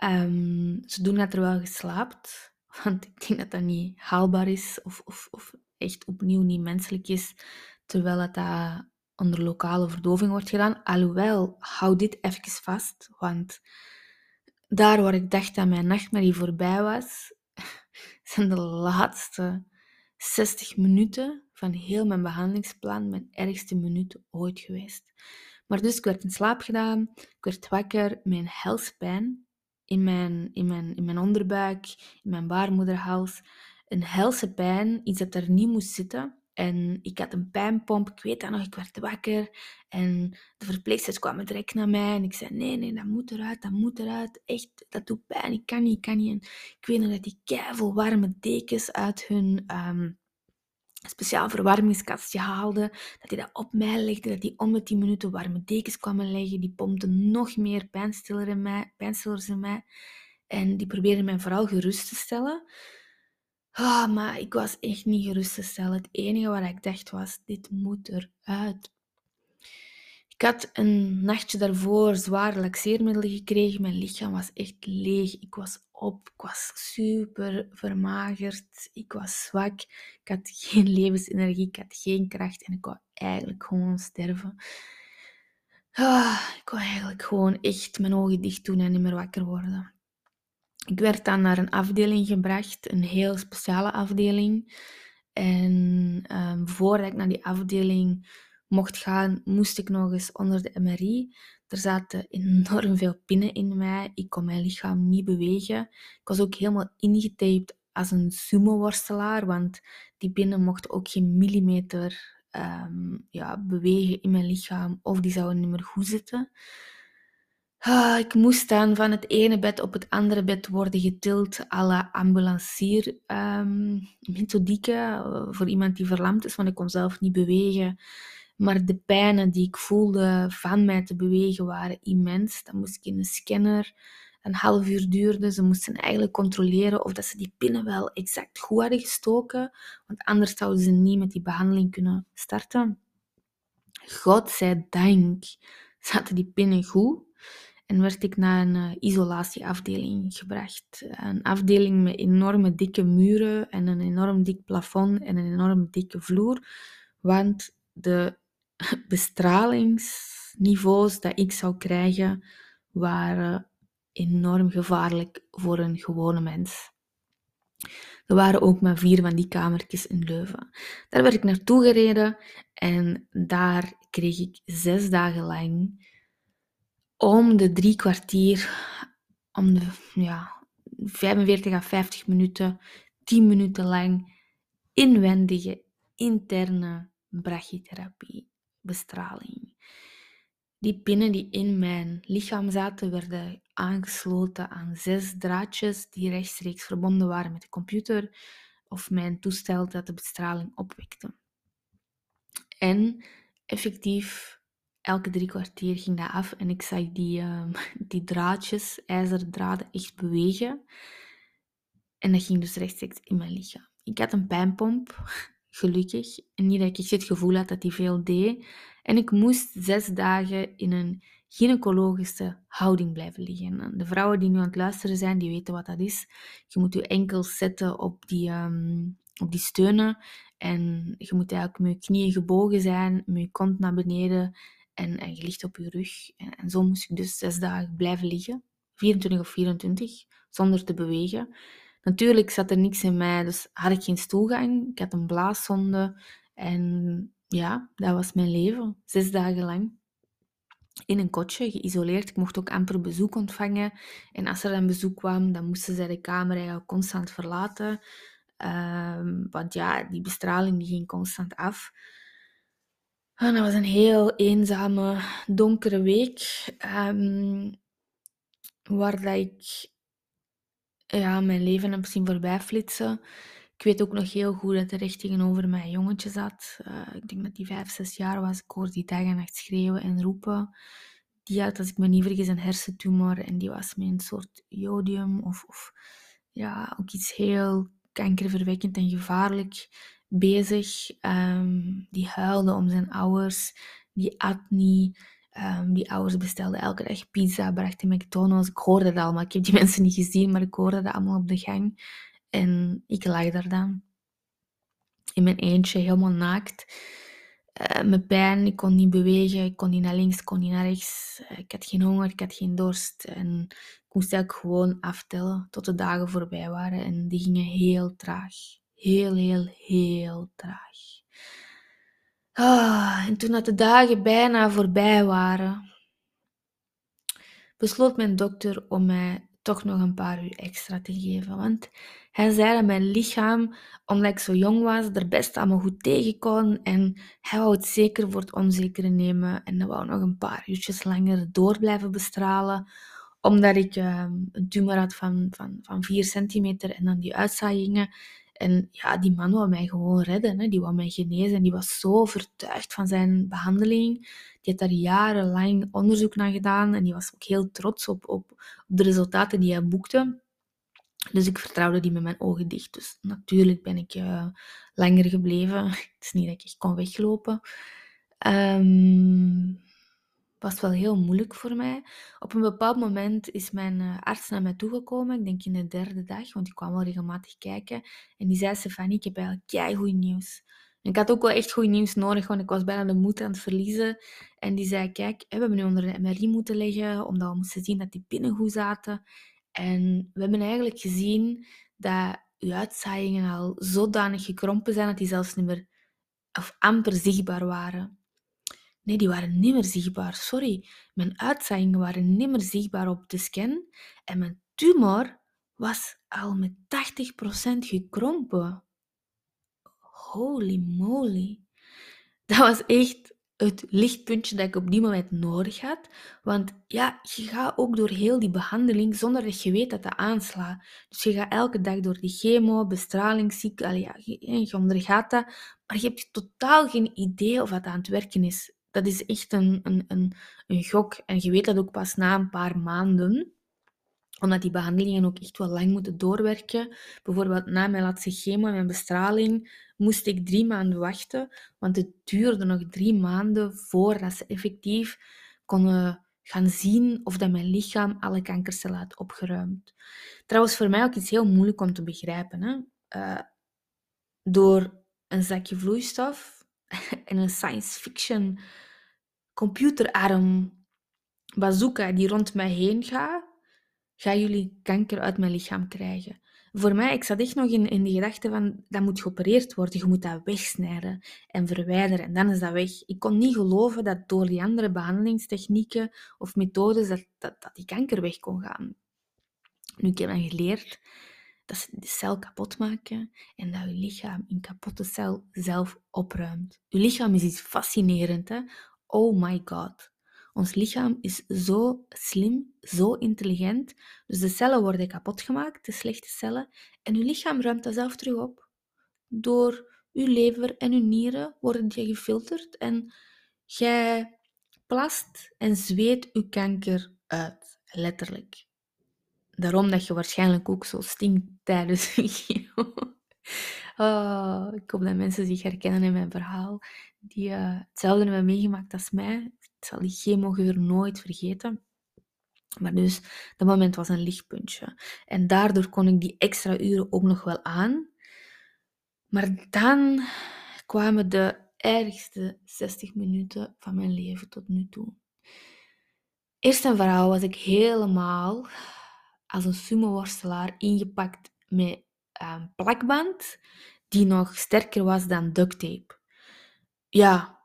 Um, ze doen dat terwijl je slaapt, want ik denk dat dat niet haalbaar is of, of, of echt opnieuw niet menselijk is, terwijl het dat onder lokale verdoving wordt gedaan. Alhoewel, hou dit even vast, want daar waar ik dacht dat mijn nachtmerrie voorbij was, zijn de laatste 60 minuten van heel mijn behandelingsplan mijn ergste minuten ooit geweest. Maar dus ik werd in slaap gedaan, ik werd wakker een helspijn in mijn, in, mijn, in mijn onderbuik, in mijn baarmoederhals. Een helse pijn, iets dat er niet moest zitten. En ik had een pijnpomp, ik weet dat nog, ik werd wakker. En de verpleegsters kwamen direct naar mij en ik zei, nee, nee, dat moet eruit, dat moet eruit. Echt, dat doet pijn, ik kan niet, ik kan niet. En ik weet nog dat die keiveel warme dekens uit hun um, speciaal verwarmingskastje haalden. Dat die dat op mij legde, dat die om de 10 minuten warme dekens kwamen leggen. Die pompten nog meer pijnstillers in mij. In mij. En die probeerden mij vooral gerust te stellen. Ah, maar ik was echt niet gerust te stellen. Het enige wat ik dacht was, dit moet eruit. Ik had een nachtje daarvoor zwaar laxeermiddelen gekregen. Mijn lichaam was echt leeg. Ik was op. Ik was super vermagerd. Ik was zwak. Ik had geen levensenergie. Ik had geen kracht. En ik wou eigenlijk gewoon sterven. Ah, ik wou eigenlijk gewoon echt mijn ogen dicht doen en niet meer wakker worden. Ik werd dan naar een afdeling gebracht, een heel speciale afdeling. En um, voordat ik naar die afdeling mocht gaan, moest ik nog eens onder de MRI. Er zaten enorm veel pinnen in mij. Ik kon mijn lichaam niet bewegen. Ik was ook helemaal ingetaped als een sumo-worstelaar, want die pinnen mochten ook geen millimeter um, ja, bewegen in mijn lichaam of die zouden niet meer goed zitten. Ah, ik moest dan van het ene bed op het andere bed worden getild à la ambulancier ehm, eh, voor iemand die verlamd is, want ik kon zelf niet bewegen. Maar de pijnen die ik voelde van mij te bewegen waren immens. Dan moest ik in een scanner. Een half uur duurde. Ze moesten eigenlijk controleren of dat ze die pinnen wel exact goed hadden gestoken. Want anders zouden ze niet met die behandeling kunnen starten. Godzijdank zaten die pinnen goed. En werd ik naar een uh, isolatieafdeling gebracht. Een afdeling met enorme dikke muren en een enorm dik plafond en een enorm dikke vloer. Want de bestralingsniveaus dat ik zou krijgen waren enorm gevaarlijk voor een gewone mens. Er waren ook maar vier van die kamertjes in Leuven. Daar werd ik naartoe gereden en daar kreeg ik zes dagen lang om de drie kwartier, om de ja, 45 à 50 minuten, 10 minuten lang inwendige, interne brachytherapie, bestraling. Die pinnen die in mijn lichaam zaten, werden aangesloten aan zes draadjes die rechtstreeks verbonden waren met de computer of mijn toestel dat de bestraling opwekte. En effectief elke drie kwartier ging dat af en ik zag die, uh, die draadjes, ijzerdraden, echt bewegen. En dat ging dus rechtstreeks in mijn lichaam. Ik had een pijnpomp, gelukkig. En niet dat ik het gevoel had dat die veel deed. En ik moest zes dagen in een gynaecologische houding blijven liggen. De vrouwen die nu aan het luisteren zijn, die weten wat dat is. Je moet je enkel zetten op die, um, op die steunen. En je moet eigenlijk met je knieën gebogen zijn, met je kont naar beneden en, en je ligt op je rug. En, en, zo moest ik dus zes dagen blijven liggen, 24 of 24, zonder te bewegen. Natuurlijk zat er niks in mij, dus had ik geen stoelgang. Ik had een blaaszonde en ja, dat was mijn leven. Zes dagen lang in een kotje, geïsoleerd. Ik mocht ook amper bezoek ontvangen. En als er dan bezoek kwam, dan moesten zij de kamer eigenlijk constant verlaten. Um, want ja, die bestraling die ging constant af. En dat was een heel eenzame, donkere week. Um, waar dat ik ja, mijn leven heb zien voorbij flitsen. Ik weet ook nog heel goed dat er recht tegenover mij een jongetje zat. Uh, ik denk dat die vijf, zes jaar was. Ik hoorde die dag en nacht schreeuwen en roepen. Die had, als ik me niet vergis, een hersentumor. En die was met een soort jodium of, of ja, ook iets heel kankerverwekkend en gevaarlijk bezig. Um, die huilde om zijn ouders. Die at niet. Um, die ouders bestelden elke dag pizza, brachten McDonald's. Ik hoorde dat allemaal. Ik heb die mensen niet gezien, maar ik hoorde dat allemaal op de gang. En ik lag daar dan. In mijn eentje, helemaal naakt. Mijn pijn, ik kon niet bewegen, ik kon niet naar links, ik kon niet naar rechts. Uh, ik had geen honger, ik had geen dorst. En ik moest eigenlijk gewoon aftellen tot de dagen voorbij waren. En die gingen heel traag. Heel, heel, heel traag. Ah, en toen dat de dagen bijna voorbij waren, besloot mijn dokter om mij toch nog een paar uur extra te geven. Want hij zei dat mijn lichaam, omdat ik zo jong was, er best allemaal goed tegen kon. En hij wou het zeker voor het onzekere nemen. En hij wou nog een paar uurtjes langer door blijven bestralen. Omdat ik uh, een tumor had van, van, van 4 centimeter en dan die uitzaaiingen. En ja, die man wou mij gewoon redden. Hè. Die wou mij genezen. En die was zo overtuigd van zijn behandeling. Die had daar jarenlang onderzoek naar gedaan. En die was ook heel trots op, op, op de resultaten die hij boekte. Dus ik vertrouwde die met mijn ogen dicht. Dus natuurlijk ben ik uh, langer gebleven. Het is niet dat ik echt kon weglopen. Um, was wel heel moeilijk voor mij. Op een bepaald moment is mijn uh, arts naar mij toegekomen, ik denk in de derde dag, want die kwam wel regelmatig kijken. En die zei, Stefanie, ik heb eigenlijk goed nieuws. En ik had ook wel echt goed nieuws nodig, want ik was bijna de moed aan het verliezen. En die zei, kijk, we hebben nu onder de MRI moeten leggen, omdat we moesten zien dat die pinnen goed zaten. En we hebben eigenlijk gezien dat uw uitzaaiingen al zodanig gekrompen zijn dat die zelfs niet meer of amper zichtbaar waren. Nee, die waren niet meer zichtbaar. Sorry. Mijn uitzaaiingen waren niet meer zichtbaar op de scan. En mijn tumor was al met 80% gekrompen. Holy moly. Dat was echt het lichtpuntje dat ik op die moment nodig had. Want ja, je gaat ook door heel die behandeling zonder dat je weet dat dat aanslaat. Dus je gaat elke dag door die chemo, bestralingsziek, ja, je ondergaat dat, maar je hebt totaal geen idee of dat aan het werken is. Dat is echt een, een, een, een gok. En je weet dat ook pas na een paar maanden omdat die behandelingen ook echt wel lang moeten doorwerken. Bijvoorbeeld na mijn laatste chemo en mijn bestraling moest ik drie maanden wachten, want het duurde nog drie maanden voordat ze effectief konden gaan zien of dat mijn lichaam alle kankercellen had opgeruimd. Trouwens, voor mij ook iets heel moeilijk om te begrijpen. Hè? Uh, door een zakje vloeistof en een science fiction computerarm bazooka die rond mij heen gaat, gaan jullie kanker uit mijn lichaam krijgen. Voor mij, ik zat echt nog in, in de gedachte van, dat moet geopereerd worden, je moet dat wegsnijden en verwijderen en dan is dat weg. Ik kon niet geloven dat door die andere behandelingstechnieken of methodes, dat, dat, dat die kanker weg kon gaan. Nu, ik heb dan geleerd dat ze de cel kapot maken en dat je lichaam in kapotte cel zelf opruimt. Je lichaam is iets fascinerends, hè? Oh my god. Ons lichaam is zo slim, zo intelligent. Dus de cellen worden kapot gemaakt, de slechte cellen. En uw lichaam ruimt dat zelf terug op. Door uw lever en uw nieren worden die gefilterd. En jij plast en zweet uw kanker uit. Letterlijk. Daarom dat je waarschijnlijk ook zo stinkt tijdens een chemo. Oh, ik hoop dat mensen zich herkennen in mijn verhaal, die uh, hetzelfde hebben meegemaakt als mij. Ik zal die chemogeur nooit vergeten. Maar dus, dat moment was een lichtpuntje. En daardoor kon ik die extra uren ook nog wel aan. Maar dan kwamen de ergste 60 minuten van mijn leven tot nu toe. Eerst en vooral was ik helemaal als een sumo-worstelaar ingepakt met een plakband die nog sterker was dan duct tape. Ja,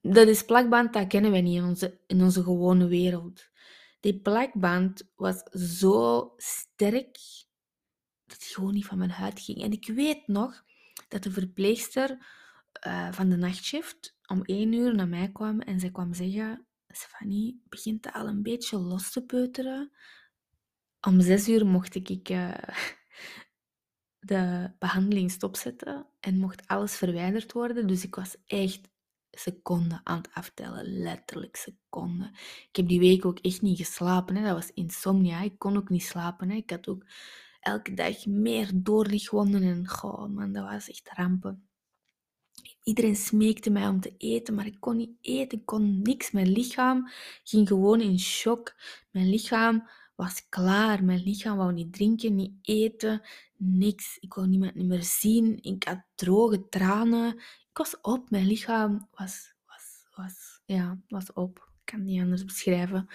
dat is plakband, dat kennen we niet in onze, in onze gewone wereld. Die plakband was zo sterk dat het gewoon niet van mijn huid ging. En ik weet nog dat de verpleegster uh, van de nachtshift om één uur naar mij kwam en zij kwam zeggen: Stefanie, begint al een beetje los te peuteren. Om zes uur mocht ik uh, de behandeling stopzetten en mocht alles verwijderd worden. Dus ik was echt seconden aan het aftellen. Letterlijk seconden. Ik heb die week ook echt niet geslapen. Hè. Dat was insomnia. Ik kon ook niet slapen. Hè. Ik had ook elke dag meer doorlichtwonden. En goh, man, dat was echt rampen. Iedereen smeekte mij om te eten, maar ik kon niet eten. Ik kon niks. Mijn lichaam ging gewoon in shock. Mijn lichaam was klaar. Mijn lichaam wou niet drinken, niet eten, niks. Ik wou niemand meer zien. Ik had droge tranen ik was op. Mijn lichaam was, was, was, ja, was op. Ik kan het niet anders beschrijven.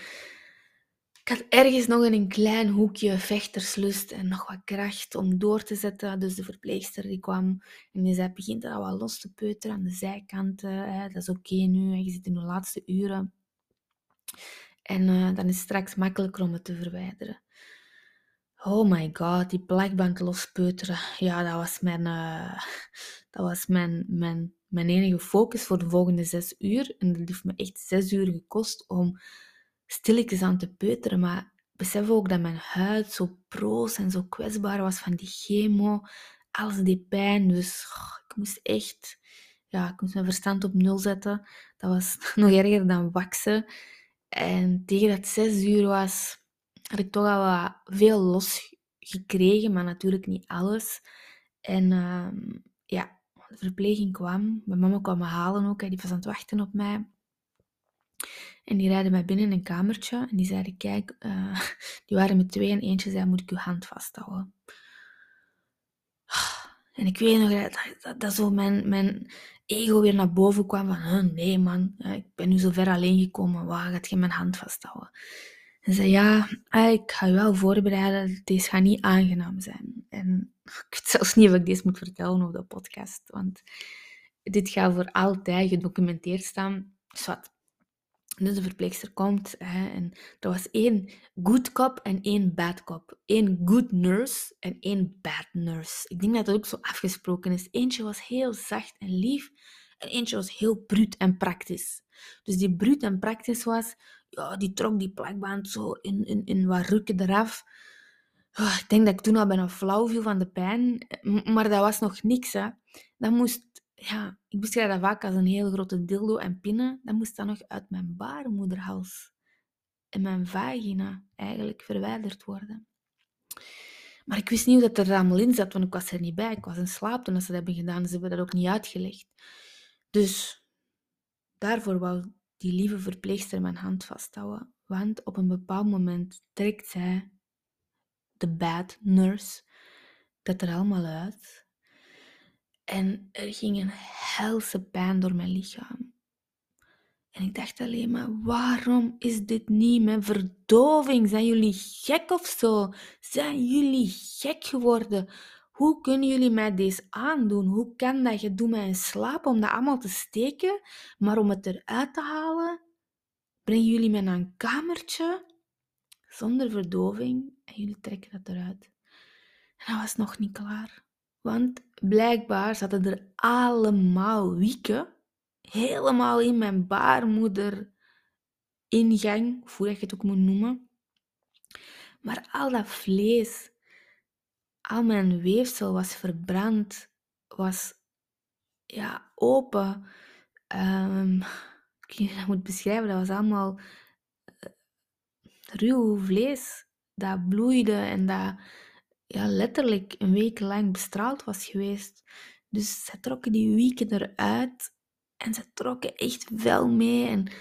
Ik had ergens nog in een klein hoekje vechterslust en nog wat kracht om door te zetten. Dus de verpleegster die kwam en die zei, begint al wat los te peuteren aan de zijkanten. Hè. Dat is oké nu, je zit in de laatste uren. En uh, dan is het straks makkelijker om het te verwijderen. Oh my god, die plakband lospeuteren. Ja, dat was mijn, uh, dat was mijn, mijn, mijn enige focus voor de volgende zes uur. En dat heeft me echt zes uur gekost om stilletjes aan te peuteren. Maar besef ook dat mijn huid zo proos en zo kwetsbaar was van die chemo. Alles deed pijn, dus ik moest echt... Ja, ik moest mijn verstand op nul zetten. Dat was nog erger dan waksen. En tegen dat zes uur was had ik toch al wat veel los gekregen, maar natuurlijk niet alles. En uh, ja, de verpleging kwam. Mijn mama kwam me halen ook. Die was aan het wachten op mij. En die rijden mij binnen in een kamertje. En die zeiden, kijk, uh, die waren met twee en eentje zei, moet ik uw hand vasthouden. En ik weet nog dat, dat, dat zo mijn, mijn ego weer naar boven kwam van, nee man, ik ben nu zo ver alleen gekomen, waar gaat je mijn hand vasthouden? En zei, ja, ah, ik ga je wel voorbereiden, deze gaat niet aangenaam zijn. En ik weet zelfs niet of ik deze moet vertellen op de podcast, want dit gaat voor altijd gedocumenteerd staan. Dus dus de verpleegster komt hè, en er was één good cop en één bad cop. Eén good nurse en één bad nurse. Ik denk dat dat ook zo afgesproken is. Eentje was heel zacht en lief En eentje was heel bruut en praktisch. Dus die bruut en praktisch was, ja, die trok die plakband zo in, in, in wat rukken eraf. Oh, ik denk dat ik toen al bijna flauw viel van de pijn. Maar dat was nog niks, hè. Dat moest, ja, ik beschrijf dat vaak als een hele grote dildo en pinnen. Dat moest dan nog uit mijn baarmoederhals en mijn vagina eigenlijk verwijderd worden. Maar ik wist niet dat er allemaal in zat, want ik was er niet bij. Ik was in slaap toen ze dat hebben gedaan. Ze hebben dat ook niet uitgelegd. Dus daarvoor wou die lieve verpleegster mijn hand vasthouden. Want op een bepaald moment trekt zij, de bad nurse, dat er allemaal uit. En er ging een helse pijn door mijn lichaam. En ik dacht alleen maar, waarom is dit niet mijn verdoving? Zijn jullie gek of zo? Zijn jullie gek geworden? Hoe kunnen jullie mij deze aandoen? Hoe kan dat? Je doet mij in slaap om dat allemaal te steken, maar om het eruit te halen, brengen jullie mij naar een kamertje zonder verdoving en jullie trekken dat eruit. En dat was nog niet klaar. Want blijkbaar zaten er allemaal wieken helemaal in mijn baarmoeder ingang, hoe je het ook moet noemen. Maar al dat vlees, al mijn weefsel was verbrand, was ja, open. Um, ik weet niet dat moet beschrijven, dat was allemaal uh, ruw vlees dat bloeide en dat ja, letterlijk een week lang bestraald was geweest. Dus ze trokken die weken eruit en ze trokken echt wel mee. En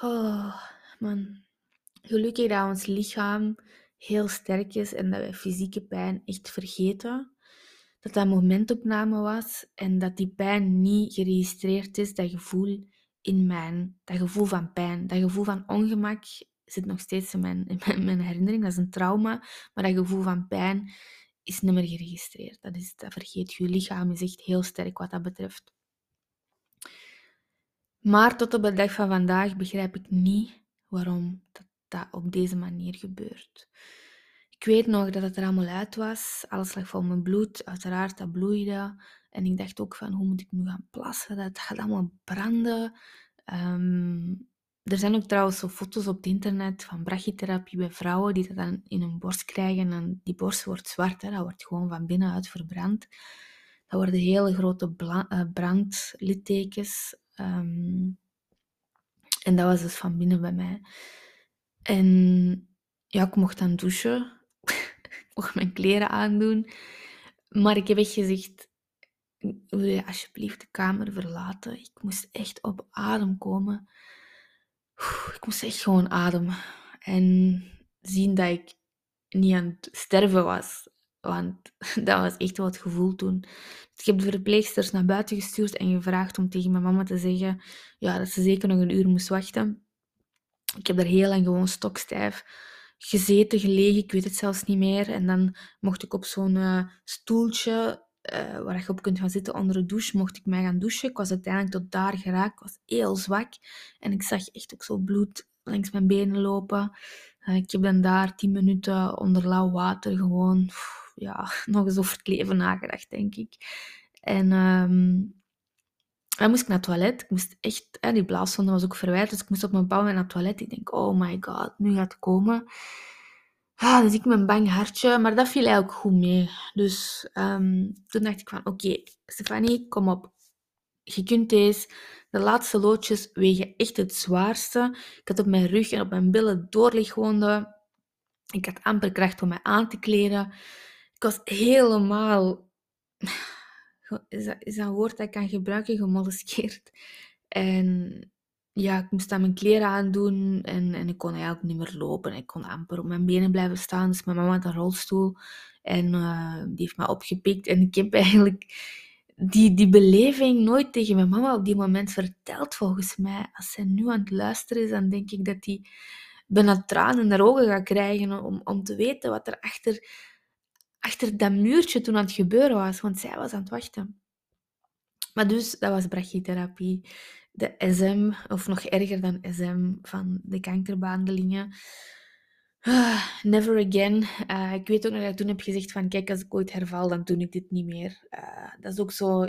oh, man, gelukkig dat ons lichaam heel sterk is en dat wij fysieke pijn echt vergeten. Dat dat momentopname was en dat die pijn niet geregistreerd is, dat gevoel in mijn, dat gevoel van pijn, dat gevoel van ongemak zit nog steeds in mijn, mijn, herinnering. Dat is een trauma, maar dat gevoel van pijn is niet meer geregistreerd. Dat, is, dat vergeet je. Lichaam is echt heel sterk wat dat betreft. Maar tot op de dag van vandaag begrijp ik niet waarom dat, op deze manier gebeurt. Ik weet nog dat het er allemaal uit was. Alles lag vol mijn bloed. Uiteraard, dat bloeide. En ik dacht ook van, hoe moet ik nu gaan plassen? Dat gaat allemaal branden. Ehm, er zijn ook trouwens zo foto's op het internet van brachytherapie bij vrouwen die dat dan in hun borst krijgen. En die borst wordt zwart. Hè. Dat wordt gewoon van binnenuit verbrand. Dat worden hele grote uh, brandlittekens. Ehm, en dat was dus van binnen bij mij. En ja, ik mocht dan douchen. ik mocht mijn kleren aandoen. Maar ik heb echt gezegd, wil je alsjeblieft de kamer verlaten? Ik moest echt op adem komen. Ik moest echt gewoon ademen. En zien dat ik niet aan het sterven was. Want dat was echt wat gevoel toen. Ik heb de verpleegsters naar buiten gestuurd en gevraagd om tegen mijn mama te zeggen ja, dat ze zeker nog een uur moest wachten. Ik heb daar heel lang gewoon stokstijf gezeten, gelegen, ik weet het zelfs niet meer. En dan mocht ik op zo'n uh, stoeltje uh, waar je op kunt gaan zitten onder de douche, mocht ik mij gaan douchen. Ik was uiteindelijk tot daar geraakt, ik was heel zwak. En ik zag echt ook zo bloed langs mijn benen lopen. Uh, ik heb dan daar tien minuten onder lauw water gewoon ja, nog eens over het leven nagedacht, denk ik. En um, dan moest ik naar het toilet. Ik moest echt, die blaaszonde was ook verwijderd, dus ik moest op bepaald moment naar het toilet. Ik denk, oh my god, nu gaat het komen. Ah, dus ik mijn bang hartje, maar dat viel eigenlijk goed mee. Dus um, toen dacht ik van, oké, Stefanie, kom op. Je kunt deze. De laatste loodjes wegen echt het zwaarste. Ik had op mijn rug en op mijn billen doorlichtwonden. Ik had amper kracht om mij aan te kleden. Ik was helemaal... Is dat, is dat een woord dat ik kan gebruiken? Gemoleskeerd. En ja, ik moest dan mijn kleren aandoen en, en ik kon eigenlijk niet meer lopen. Ik kon amper op mijn benen blijven staan. Dus mijn mama had een rolstoel en uh, die heeft me opgepikt. En ik heb eigenlijk die, die beleving nooit tegen mijn mama op die moment verteld, volgens mij. Als zij nu aan het luisteren is, dan denk ik dat die bijna tranen in haar ogen gaat krijgen om, om te weten wat er achter achter dat muurtje toen aan het gebeuren was, want zij was aan het wachten. Maar dus, dat was brachytherapie. De SM, of nog erger dan SM, van de kankerbehandelingen. Ah, never again. Uh, ik weet ook nog dat ik toen heb gezegd van, kijk, als ik ooit herval, dan doe ik dit niet meer. Uh, dat is ook zo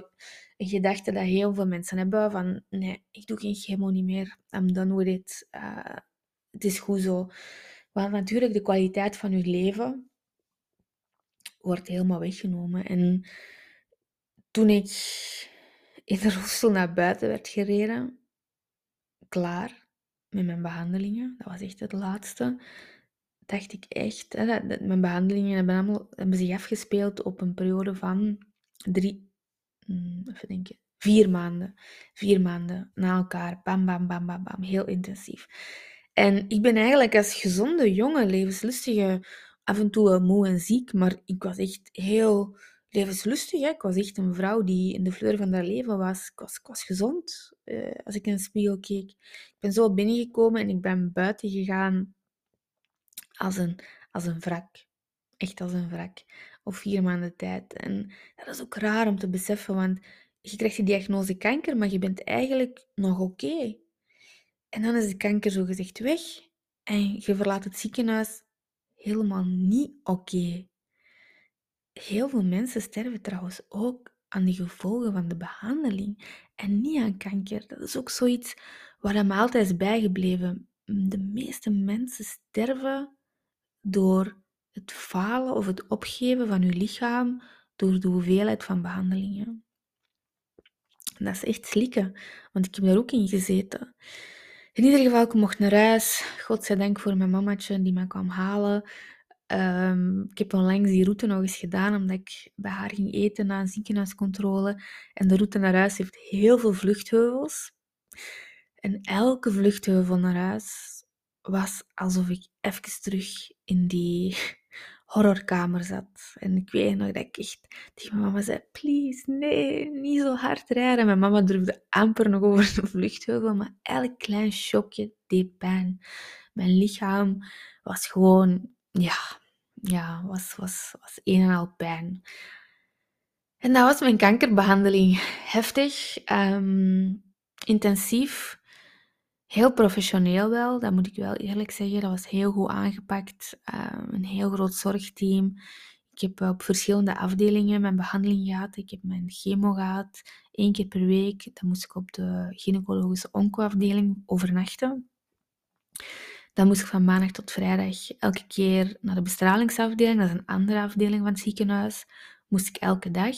een gedachte dat heel veel mensen hebben van nee, ik doe geen chemo niet meer. I'm done with it. Het is goed zo. Want natuurlijk, de kwaliteit van je leven wordt helemaal weggenomen. En toen ik in de rolstoel naar buiten werd gereden, klaar met mijn behandelingen, dat was echt het laatste, dacht ik echt, hè, mijn behandelingen hebben, allemaal, hebben zich afgespeeld op een periode van drie, mm, even denken, vier maanden. Vier maanden na elkaar, bam, bam, bam, bam, bam, heel intensief. En ik ben eigenlijk als gezonde, jonge, levenslustige, af en toe wel moe en ziek, maar ik was echt heel levenslustig. Hè? Ik was echt een vrouw die in de fleur van haar leven was. Ik was, was gezond uh, als ik in de spiegel keek. Ik ben zo binnengekomen en ik ben buiten gegaan als een, als een wrak. Echt als een wrak. Of vier maanden tijd. En dat is ook raar om te beseffen, want je krijgt de diagnose kanker, maar je bent eigenlijk nog oké. En dan is de kanker zogezegd weg en je verlaat het ziekenhuis helemaal niet oké. Heel veel mensen sterven trouwens ook aan de gevolgen van de behandeling en niet aan kanker. Dat is ook zoiets waar me altijd is bijgebleven. De meeste mensen sterven door het falen of het opgeven van je lichaam door de hoeveelheid van behandelingen. dat is echt slikken, want ik heb daar ook in gezeten. In ieder geval, ik mocht naar huis. Godzijdank voor mijn mamatje die mij kwam halen. Um, ik heb onlangs die route nog eens gedaan, omdat ik bij haar ging eten na een ziekenhuiscontrole. En de route naar huis heeft heel veel vluchtheuvels. En elke vluchtheuvel naar huis was alsof ik even terug in die horrorkamer zat. En ik weet nog dat ik echt tegen mijn mama zei, please, nee, niet zo hard rijden. Mijn mama durfde amper nog over de vluchtheuvel, maar elk klein shockje deed pijn. Mijn lichaam was gewoon, ja, ja was, was, was een en al pijn. En dat was mijn kankerbehandeling. Heftig, um, intensief. Heel professioneel wel, dat moet ik wel eerlijk zeggen. Dat was heel goed aangepakt. Ehm, een heel groot zorgteam. Ik heb op verschillende afdelingen mijn behandeling gehad. Ik heb mijn chemo gehad, één keer per week. Dan moest ik op de gynaecologische oncoafdeling overnachten. Dan moest ik van maandag tot vrijdag elke keer naar de bestralingsafdeling. Dat is een andere afdeling van het ziekenhuis. Moest ik elke dag.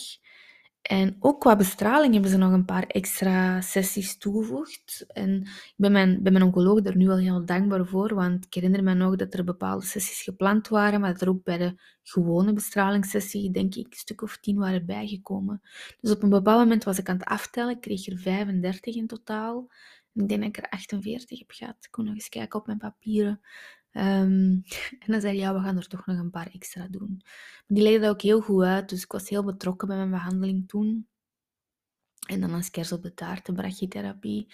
En ook qua bestraling hebben ze nog een paar extra sessies toegevoegd. En ik ben mijn, ben mijn oncoloog daar nu wel heel dankbaar voor, want ik herinner me nog dat er bepaalde sessies gepland waren, maar dat er ook bij de gewone bestralingssessie, denk ik, een stuk of tien waren bijgekomen. Dus op een bepaald moment was ik aan het aftellen, ik kreeg er 35 in totaal. Ik denk dat ik er 48 heb gehad. Ik kon nog eens kijken op mijn papieren. Um, en dan zei hij, ja, we gaan er toch nog een paar extra doen. die leidde ook heel goed uit, dus ik was heel betrokken bij mijn behandeling toen. En dan als kers op de taart de brachytherapie.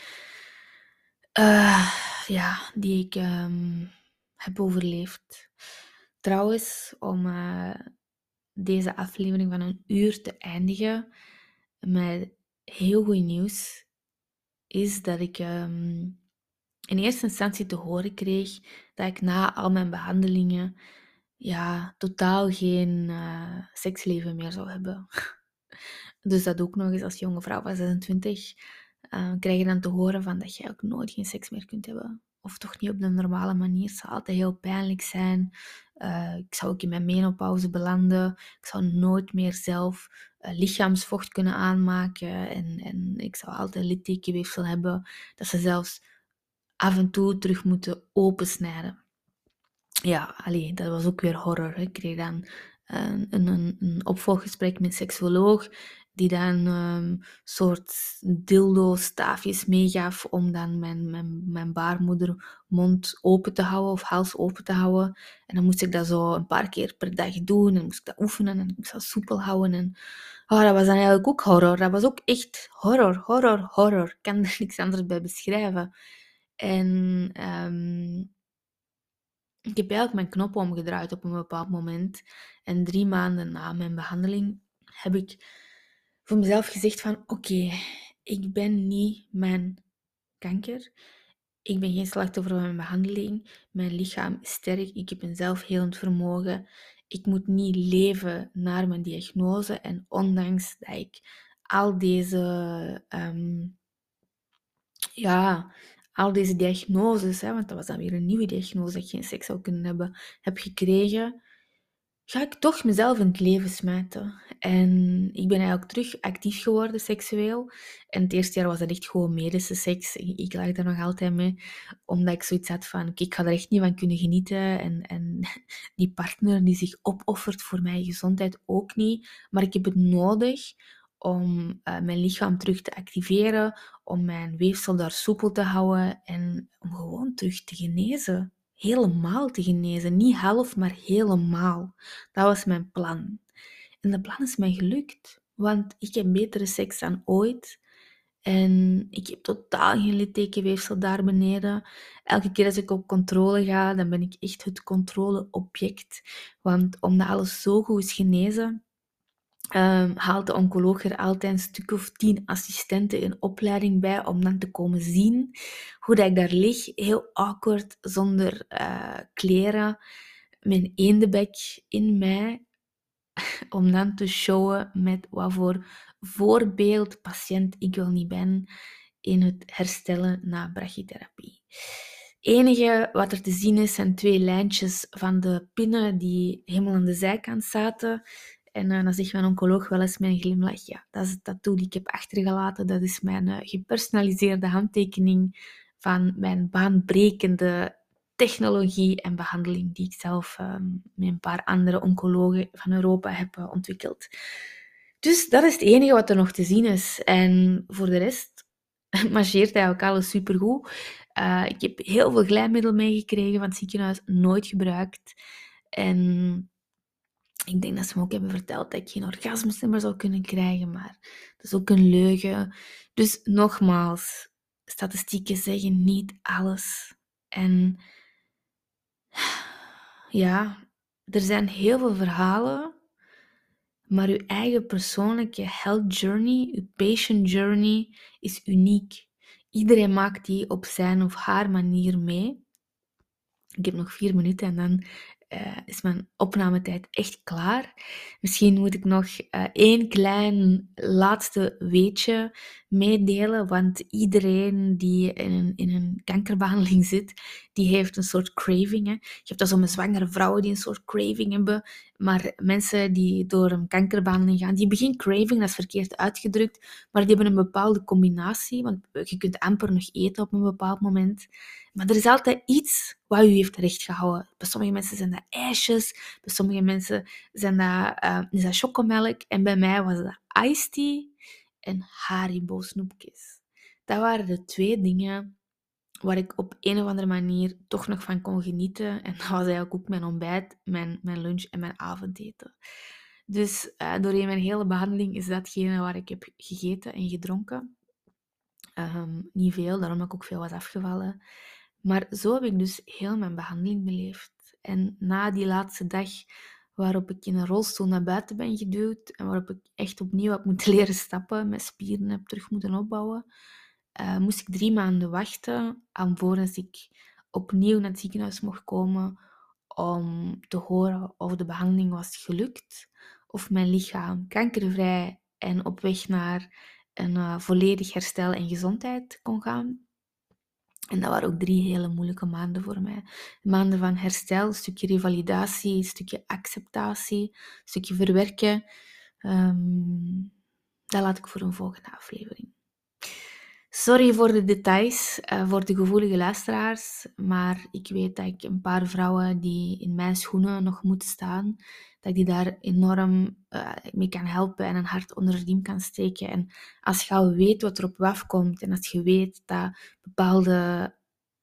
Uh, ja, die ik um, heb overleefd. Trouwens, om uh, deze aflevering van een uur te eindigen met heel goed nieuws, is dat ik um, in eerste instantie te horen kreeg dat ik na al mijn behandelingen ja, totaal geen uh, seksleven meer zou hebben. Dus dat ook nog eens als jonge vrouw van 26 uh, krijg je dan te horen van dat je ook nooit geen seks meer kunt hebben. Of toch niet op de normale manier. Het zou altijd heel pijnlijk zijn. Uh, ik zou ook in mijn menopauze belanden. Ik zou nooit meer zelf uh, lichaamsvocht kunnen aanmaken. En, en ik zou altijd littekenweefsel hebben. Dat ze zelfs af en toe terug moeten opensnijden. Ja, allee, dat was ook weer horror. Ik kreeg dan een, een, een opvolggesprek met een seksuoloog die dan een soort dildo-staafjes meegaf om dan mijn, mijn, mijn baarmoeder mond open te houden of hals open te houden. En dan moest ik dat zo een paar keer per dag doen en moest ik dat oefenen en ik moest dat soepel houden. En oh, dat was dan eigenlijk ook horror. Dat was ook echt horror, horror, horror. Ik kan er niks anders bij beschrijven. En um, ik heb eigenlijk mijn knop omgedraaid op een bepaald moment. En drie maanden na mijn behandeling heb ik voor mezelf gezegd van oké, ik ben niet mijn kanker. Ik ben geen slachtoffer van mijn behandeling. Mijn lichaam is sterk. Ik heb een zelfhelend vermogen. Ik moet niet leven naar mijn diagnose. En ondanks dat ik al deze, ehm, ja, al deze diagnoses, hè, want dat was dan weer een nieuwe diagnose dat ik geen seks zou kunnen hebben, heb gekregen, ga ik toch mezelf in het leven smijten. En ik ben eigenlijk terug actief geworden seksueel. En het eerste jaar was dat echt gewoon medische seks. Ik, lag daar nog altijd mee, omdat ik zoiets had van, ik ga er echt niet van kunnen genieten. En, en die partner die zich opoffert voor mijn gezondheid ook niet. Maar ik heb het nodig om uh, mijn lichaam terug te activeren, om mijn weefsel daar soepel te houden en om gewoon terug te genezen helemaal te genezen. Niet half, maar helemaal. Dat was mijn plan. En dat plan is mij gelukt. Want ik heb betere seks dan ooit. En ik heb totaal geen littekenweefsel daar beneden. Elke keer als ik op controle ga, dan ben ik echt het controleobject. Want omdat alles zo goed is genezen, um, haalt de oncoloog er altijd een stuk of tien assistenten in opleiding bij om dan te komen zien hoe dat ik daar lig, heel awkward, zonder uh, kleren, mijn eendebek in mij, om dan te showen met wat voor voorbeeld patiënt ik wel niet ben in het herstellen na brachytherapie. Enige wat er te zien is, zijn twee lijntjes van de pinnen die helemaal aan de zijkant zaten. En uh, dan zegt mijn oncoloog wel eens een glimlach, ja, dat is het tattoo die ik heb achtergelaten. Dat is mijn uh, gepersonaliseerde handtekening van mijn baanbrekende technologie en behandeling die ik zelf uh, met een paar andere oncologen van Europa heb uh, ontwikkeld. Dus dat is het enige wat er nog te zien is. En voor de rest marcheert eigenlijk alles supergoed. Ik heb heel veel glijmiddel meegekregen van het ziekenhuis, nooit gebruikt. En ik denk dat ze me ook hebben verteld dat ik geen orgasmes meer zou kunnen krijgen, maar dat is ook een leugen. Dus nogmaals, statistieken zeggen niet alles. En ja, er zijn heel veel verhalen, maar uw eigen persoonlijke health journey, uw patient journey, is uniek. Iedereen maakt die op zijn of haar manier mee. Ik heb nog vier minuten en dan uh, is mijn opnametijd echt klaar. Misschien moet ik nog uh, één klein laatste weetje meedelen, want iedereen die in een, in een kankerbehandeling zit, die heeft een soort craving. Hè. Je hebt dat zo'n zwangere vrouwen die een soort craving hebben, maar mensen die door een kankerbehandeling gaan, die hebben geen craving, dat is verkeerd uitgedrukt, maar die hebben een bepaalde combinatie, want je kunt amper nog eten op een bepaald moment. Maar er is altijd iets wat u heeft rechtgehouden. Bij sommige mensen zijn dat ijsjes, bij sommige mensen zijn dat, uh, is dat chocomelk. En bij mij was dat iced tea en Haribo snoepjes. Dat waren de twee dingen waar ik op een of andere manier toch nog van kon genieten. En dat was eigenlijk ook mijn ontbijt, mijn, mijn lunch en mijn avondeten. Dus uh, doorheen mijn hele behandeling is datgene waar ik heb gegeten en gedronken. Um, niet veel, daarom heb ik ook veel was afgevallen. Maar zo heb ik dus heel mijn behandeling beleefd. En na die laatste dag, waarop ik in een rolstoel naar buiten ben geduwd en waarop ik echt opnieuw heb moeten leren stappen, mijn spieren heb terug moeten opbouwen, uh, moest ik drie maanden wachten alvorens ik opnieuw naar het ziekenhuis mocht komen om te horen of de behandeling was gelukt, of mijn lichaam kankervrij en op weg naar een uh, volledig herstel en gezondheid kon gaan. En dat waren ook drie hele moeilijke maanden voor mij. Maanden van herstel, stukje revalidatie, stukje acceptatie, een stukje verwerken. Um, dat laat ik voor een volgende aflevering. Sorry voor de details, uh, voor de gevoelige luisteraars, maar ik weet dat ik een paar vrouwen die in mijn schoenen nog moeten staan, dat die daar enorm uh, mee kan helpen en een hart onder de riem kan steken. En als je al weet wat er op je afkomt en als je weet dat bepaalde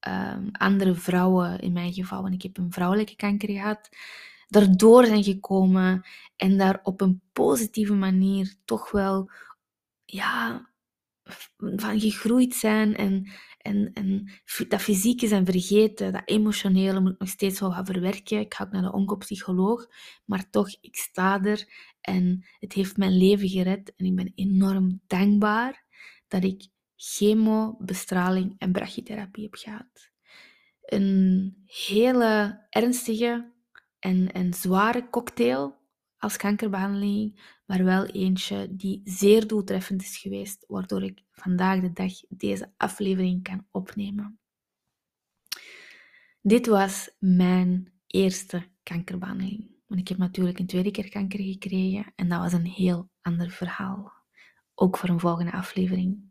uh, andere vrouwen, in mijn geval, want ik heb een vrouwelijke kanker gehad, daardoor zijn gekomen en daar op een positieve manier toch wel ja, van gegroeid zijn en, en, en dat fysieke zijn vergeten, dat emotionele moet ik nog steeds wel gaan verwerken. Ik ga ook naar de oncopsycholoog, maar toch, ik sta er en het heeft mijn leven gered en ik ben enorm dankbaar dat ik chemo, bestraling en brachytherapie heb gehad. Een hele ernstige en, en zware cocktail als kankerbehandeling, maar wel eentje die zeer doeltreffend is geweest, waardoor ik vandaag de dag deze aflevering kan opnemen. Dit was mijn eerste kankerbehandeling. Want ik heb natuurlijk een tweede keer kanker gekregen en dat was een heel ander verhaal. Ook voor een volgende aflevering.